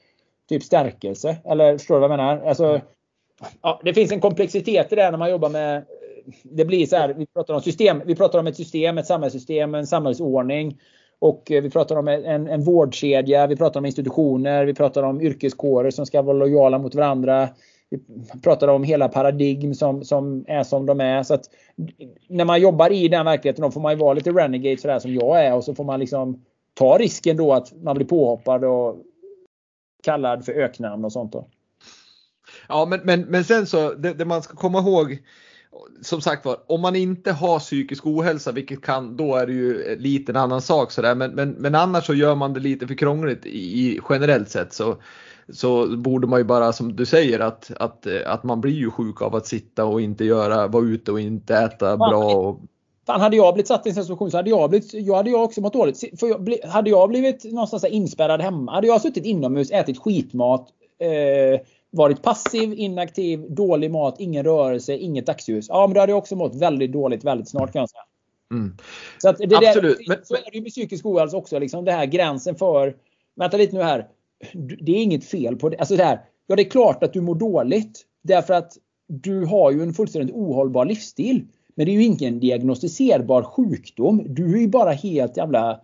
typ stärkelse. Eller förstår du vad jag menar? Alltså, ja, det finns en komplexitet i det när man jobbar med det blir så här, vi pratar om system, vi pratar om ett system, ett samhällssystem, en samhällsordning. Och eh, vi pratar om en, en vårdkedja, vi pratar om institutioner, vi pratar om yrkeskårer som ska vara lojala mot varandra. Vi pratar om hela paradigm som, som är som de är. Så att när man jobbar i den verkligheten då får man ju vara lite renegade sådär som jag är och så får man liksom ta risken då att man blir påhoppad och kallad för öknamn och sånt. Då. Ja, men, men, men sen så, det, det man ska komma ihåg som sagt var, om man inte har psykisk ohälsa, vilket kan, då är det ju lite en annan sak sådär. Men, men, men annars så gör man det lite för krångligt i, generellt sett så, så borde man ju bara som du säger att, att, att man blir ju sjuk av att sitta och inte göra, vara ute och inte äta bra. Och... Fan, hade jag blivit satt i en situation så hade jag, blivit, jag hade jag också mått dåligt. För jag, hade jag blivit någonstans inspärrad hemma, hade jag suttit inomhus, ätit skitmat, eh, varit passiv, inaktiv, dålig mat, ingen rörelse, inget dagsljus. Ja, men då hade jag också mått väldigt dåligt väldigt snart kan jag säga. Mm. Så att det Absolut. Där, så är det ju med psykisk ohälsa också. Liksom det här gränsen för, vänta lite nu här. Det är inget fel på det. Alltså det här, ja det är klart att du mår dåligt. Därför att du har ju en fullständigt ohållbar livsstil. Men det är ju ingen diagnostiserbar sjukdom. Du är ju bara helt jävla...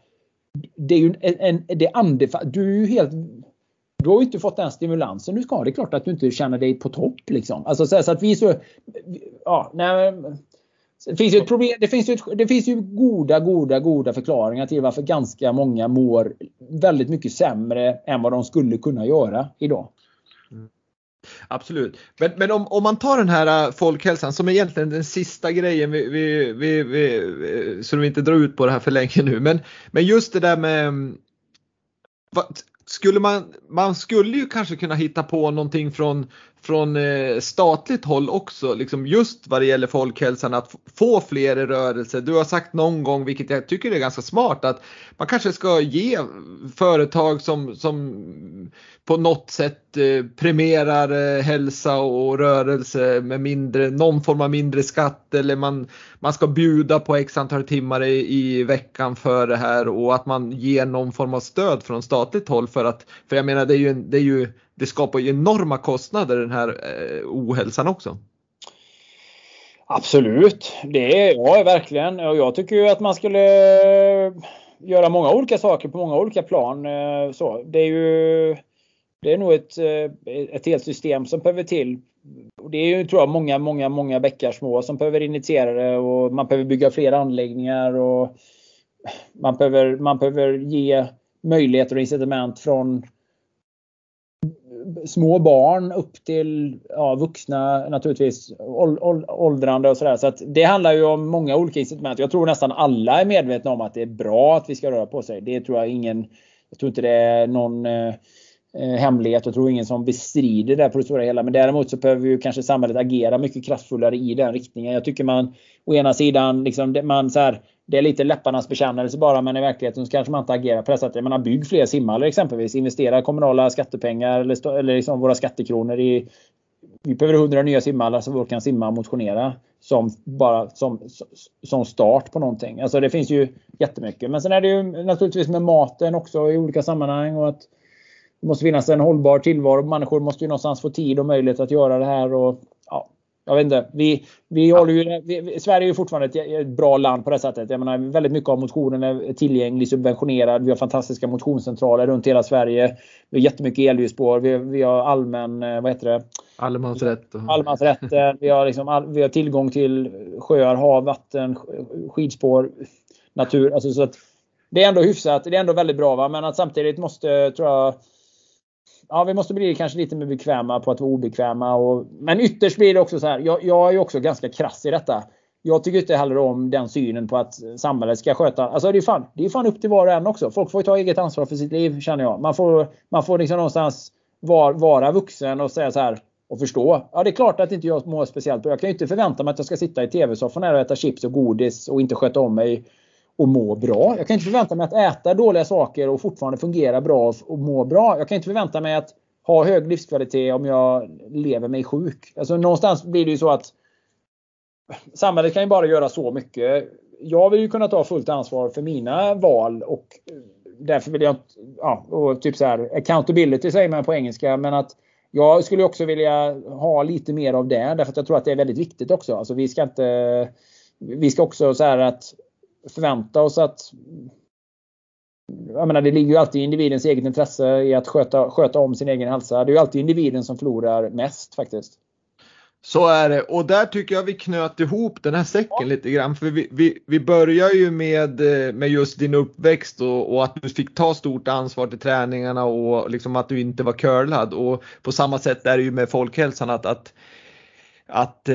Det är ju en, en det andefall. Du är ju helt du har inte fått den stimulansen du ska ha. Det är klart att du inte känner dig på topp. Liksom. Alltså, så, att vi så... Ja, nej, det finns ju ett problem. Det finns ju, det finns ju goda, goda, goda förklaringar till varför ganska många mår väldigt mycket sämre än vad de skulle kunna göra idag. Mm. Absolut. Men, men om, om, man tar den här äh, folkhälsan som är egentligen den sista grejen, vi, vi, vi, vi, så vi inte drar ut på det här för länge nu. Men, men just det där med mm, vad, skulle man, man skulle ju kanske kunna hitta på någonting från, från eh, statligt håll också, liksom just vad det gäller folkhälsan, att få fler i rörelse. Du har sagt någon gång, vilket jag tycker är ganska smart, att man kanske ska ge företag som, som på något sätt eh, premierar eh, hälsa och rörelse med mindre, någon form av mindre skatt eller man, man ska bjuda på x antal timmar i, i veckan för det här och att man ger någon form av stöd från statligt håll för att, för jag menar det är ju, det är ju det skapar ju enorma kostnader den här eh, ohälsan också. Absolut, det är ja, verkligen. Och jag tycker ju att man skulle eh, göra många olika saker på många olika plan. Eh, så, det är ju det är nog ett, eh, ett helt system som behöver till. Och det är ju tror jag många, många, många bäckar små som behöver initiera det och man behöver bygga fler anläggningar och man behöver, man behöver ge möjligheter och incitament från små barn upp till ja, vuxna naturligtvis, åldrande och sådär. Så att det handlar ju om många olika incitament. Jag tror nästan alla är medvetna om att det är bra att vi ska röra på sig. Det tror jag ingen, jag tror inte det är någon eh, eh hemlighet. Jag tror ingen som bestrider det på det stora hela. Men däremot så behöver ju kanske samhället agera mycket kraftfullare i den riktningen. Jag tycker man å ena sidan liksom, man så här, det är lite läpparnas bekännelse bara men i verkligheten så kanske man inte agerar på det sättet. Jag menar bygg fler simhallar exempelvis. Investera kommunala skattepengar eller, eller liksom våra skattekronor i vi behöver 100 nya simhallar så folk kan simma och motionera som, bara, som, som start på någonting. Alltså det finns ju jättemycket. Men sen är det ju naturligtvis med maten också i olika sammanhang. och att Det måste finnas en hållbar tillvaro. Människor måste ju någonstans få tid och möjlighet att göra det här. Och, ja, jag vet inte. Vi, vi håller ju, vi, Sverige är ju fortfarande ett, ett, bra land på det sättet. Jag menar, väldigt mycket av motionen är tillgänglig, subventionerad. Vi har fantastiska motionscentraler runt hela Sverige. Vi har jättemycket elljusspår. Vi, vi har allmän, eh, vad heter det? Allemansrätt. Allemansrätten. Vi har, liksom, all, vi har tillgång till sjöar, hav, vatten, skidspår, natur. Alltså, så att det är ändå hyfsat. Det är ändå väldigt bra. Va? Men att samtidigt måste, tror jag, ja, vi måste bli kanske lite mer bekväma på att vara obekväma. Och, men ytterst blir det också så här. Jag, jag är också ganska krass i detta. Jag tycker inte heller om den synen på att samhället ska sköta. Alltså det är fan, det är fan upp till var och en också. Folk får ta eget ansvar för sitt liv känner jag. Man får, man får liksom någonstans var, vara vuxen och säga så här och förstå. Ja, det är klart att inte jag mår speciellt bra. Jag kan ju inte förvänta mig att jag ska sitta i tv-soffan och äta chips och godis och inte sköta om mig och må bra. Jag kan inte förvänta mig att äta dåliga saker och fortfarande fungera bra och må bra. Jag kan inte förvänta mig att ha hög livskvalitet om jag lever mig sjuk. Alltså någonstans blir det ju så att samhället kan ju bara göra så mycket. Jag vill ju kunna ta fullt ansvar för mina val och eh, därför vill jag ja, och typ så här accountability säger man på engelska, men att jag skulle också vilja ha lite mer av det därför att jag tror att det är väldigt viktigt också. Alltså vi ska inte Vi ska också så här att förvänta oss att jag menar, det ligger ju alltid i individens eget intresse i att sköta, sköta om sin egen hälsa. Det är ju alltid individen som förlorar mest faktiskt. Så är det och där tycker jag vi knöt ihop den här säcken ja. lite grann. För vi, vi, vi börjar ju med, med just din uppväxt och, och, att du fick ta stort ansvar till träningarna och liksom att du inte var curlad. Och på samma sätt är det ju med folkhälsan att, att att eh,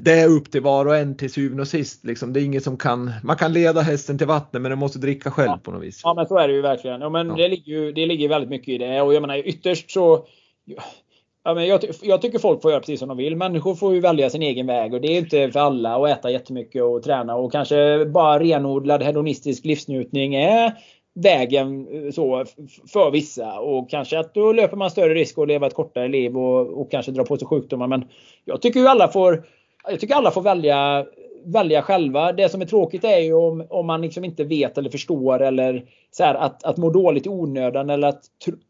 det är upp till var och en till syvende och sist. Liksom. Det är ingen som kan, man kan leda hästen till vattnet men den måste dricka själv ja. på något vis. Ja men så är det ju verkligen. Ja, men ja. Det, ligger ju, det ligger väldigt mycket i det och jag menar ytterst så Ja, men jag, jag, tycker folk får göra precis som de vill. Människor får ju välja sin egen väg och det är inte för alla att äta jättemycket och träna och kanske bara renodlad hedonistisk livsnjutning är vägen eh, så för vissa och kanske att då löper man större risk att leva ett kortare liv och, och kanske dra på sig sjukdomar. Men jag tycker ju alla får jag tycker alla får välja välja själva. Det som är tråkigt är ju om, om man liksom inte vet eller förstår eller så här, att, att må dåligt i onödan. Eller att,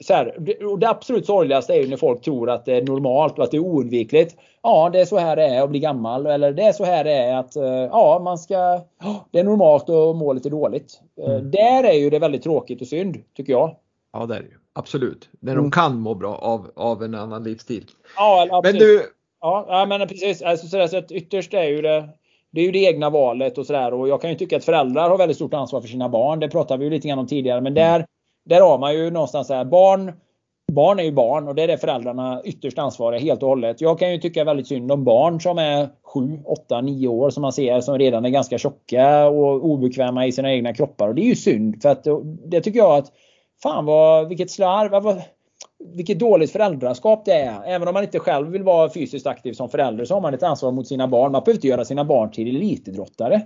så här, och det absolut sorgligaste är ju när folk tror att det är normalt och att det är oundvikligt. Ja, det är så här det är att bli gammal. Eller det är så här det är att eh, ja, man ska, det är normalt att må lite dåligt. Eh, mm. Där är ju det väldigt tråkigt och synd, tycker jag. Ja, det är det ju. Absolut. När mm. de kan må bra av, av en annan livsstil. Ja, absolut. Men du, Ja, men precis. Alltså, så, så att ytterst är ju det det är ju det egna valet och sådär. Och jag kan ju tycka att föräldrar har väldigt stort ansvar för sina barn. Det pratade vi ju lite grann om tidigare. Men där, där har man ju någonstans så här, barn Barn är ju barn och det är det föräldrarna ytterst ansvariga helt och hållet. Jag kan ju tycka väldigt synd om barn som är 7, 8, 9 år som man ser som redan är ganska tjocka och obekväma i sina egna kroppar. Och det är ju synd för att det tycker jag att Fan vad, vilket slarv vilket dåligt föräldraskap det är. Även om man inte själv vill vara fysiskt aktiv som förälder så har man ett ansvar mot sina barn. Man behöver inte göra sina barn till elitidrottare.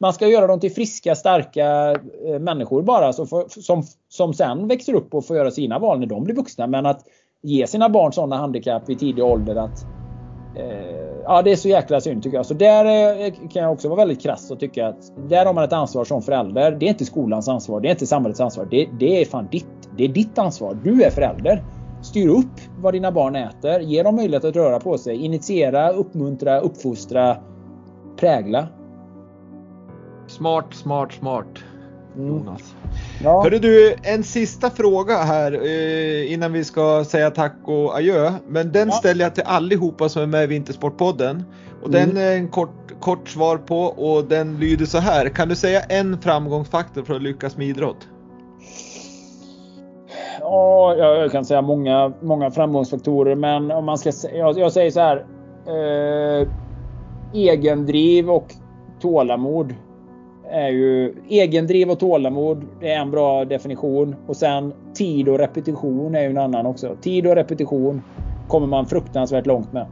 Man ska göra dem till friska, starka eh, människor bara som, som sen växer upp och får göra sina val när de blir vuxna. Men att ge sina barn sådana handikapp i tidig ålder att eh, Ja det är så jäkla synd tycker jag. Så där eh, kan jag också vara väldigt krass och tycka att där har man ett ansvar som förälder. Det är inte skolans ansvar. Det är inte samhällets ansvar. Det, det är fan ditt. Det är ditt ansvar. Du är förälder. Styr upp vad dina barn äter. Ge dem möjlighet att röra på sig. Initiera, uppmuntra, uppfostra, prägla. Smart, smart, smart. Mm. Jonas. Ja. Hörru du, en sista fråga här eh, innan vi ska säga tack och adjö. Men den ja. ställer jag till allihopa som är med i Vintersportpodden. Och mm. den är en kort, kort svar på och den lyder så här. Kan du säga en framgångsfaktor för att lyckas med idrott? Ja, jag kan säga många, många framgångsfaktorer men om man ska jag, jag säger så här. Eh, egendriv och tålamod är ju egendriv och tålamod. Det är en bra definition och sen tid och repetition är ju en annan också. Tid och repetition kommer man fruktansvärt långt med.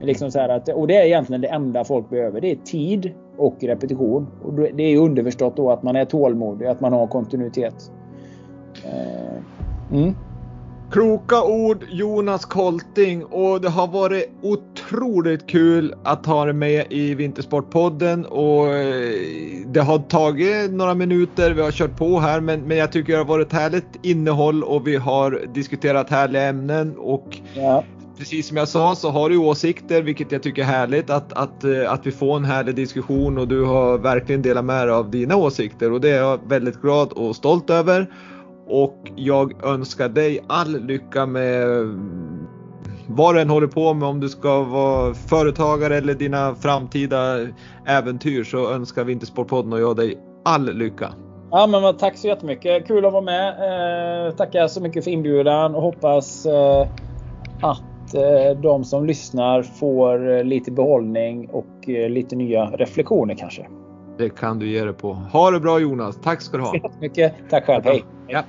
Liksom så att, och det är egentligen det enda folk behöver. Det är tid och repetition. Och det är underförstått då att man är tålmodig, att man har kontinuitet. Eh, Mm. Kloka ord Jonas Kolting och det har varit otroligt kul att ha dig med i Vintersportpodden och eh, det har tagit några minuter, vi har kört på här men, men jag tycker det har varit härligt innehåll och vi har diskuterat härliga ämnen och ja. precis som jag sa så har du åsikter vilket jag tycker är härligt att, att, eh, att vi får en härlig diskussion och du har verkligen delat med dig av dina åsikter och det är jag väldigt glad och stolt över. Och jag önskar dig all lycka med vad du än håller på med, om du ska vara företagare eller dina framtida äventyr så önskar Vintersportpodden och jag dig all lycka. Ja, men tack så jättemycket. Kul att vara med. Eh, tackar så mycket för inbjudan och hoppas eh, att eh, de som lyssnar får eh, lite behållning och eh, lite nya reflektioner kanske. Det kan du ge dig på. Ha det bra Jonas. Tack ska du ha. Tack så mycket. Tack själv. Hej. Ja.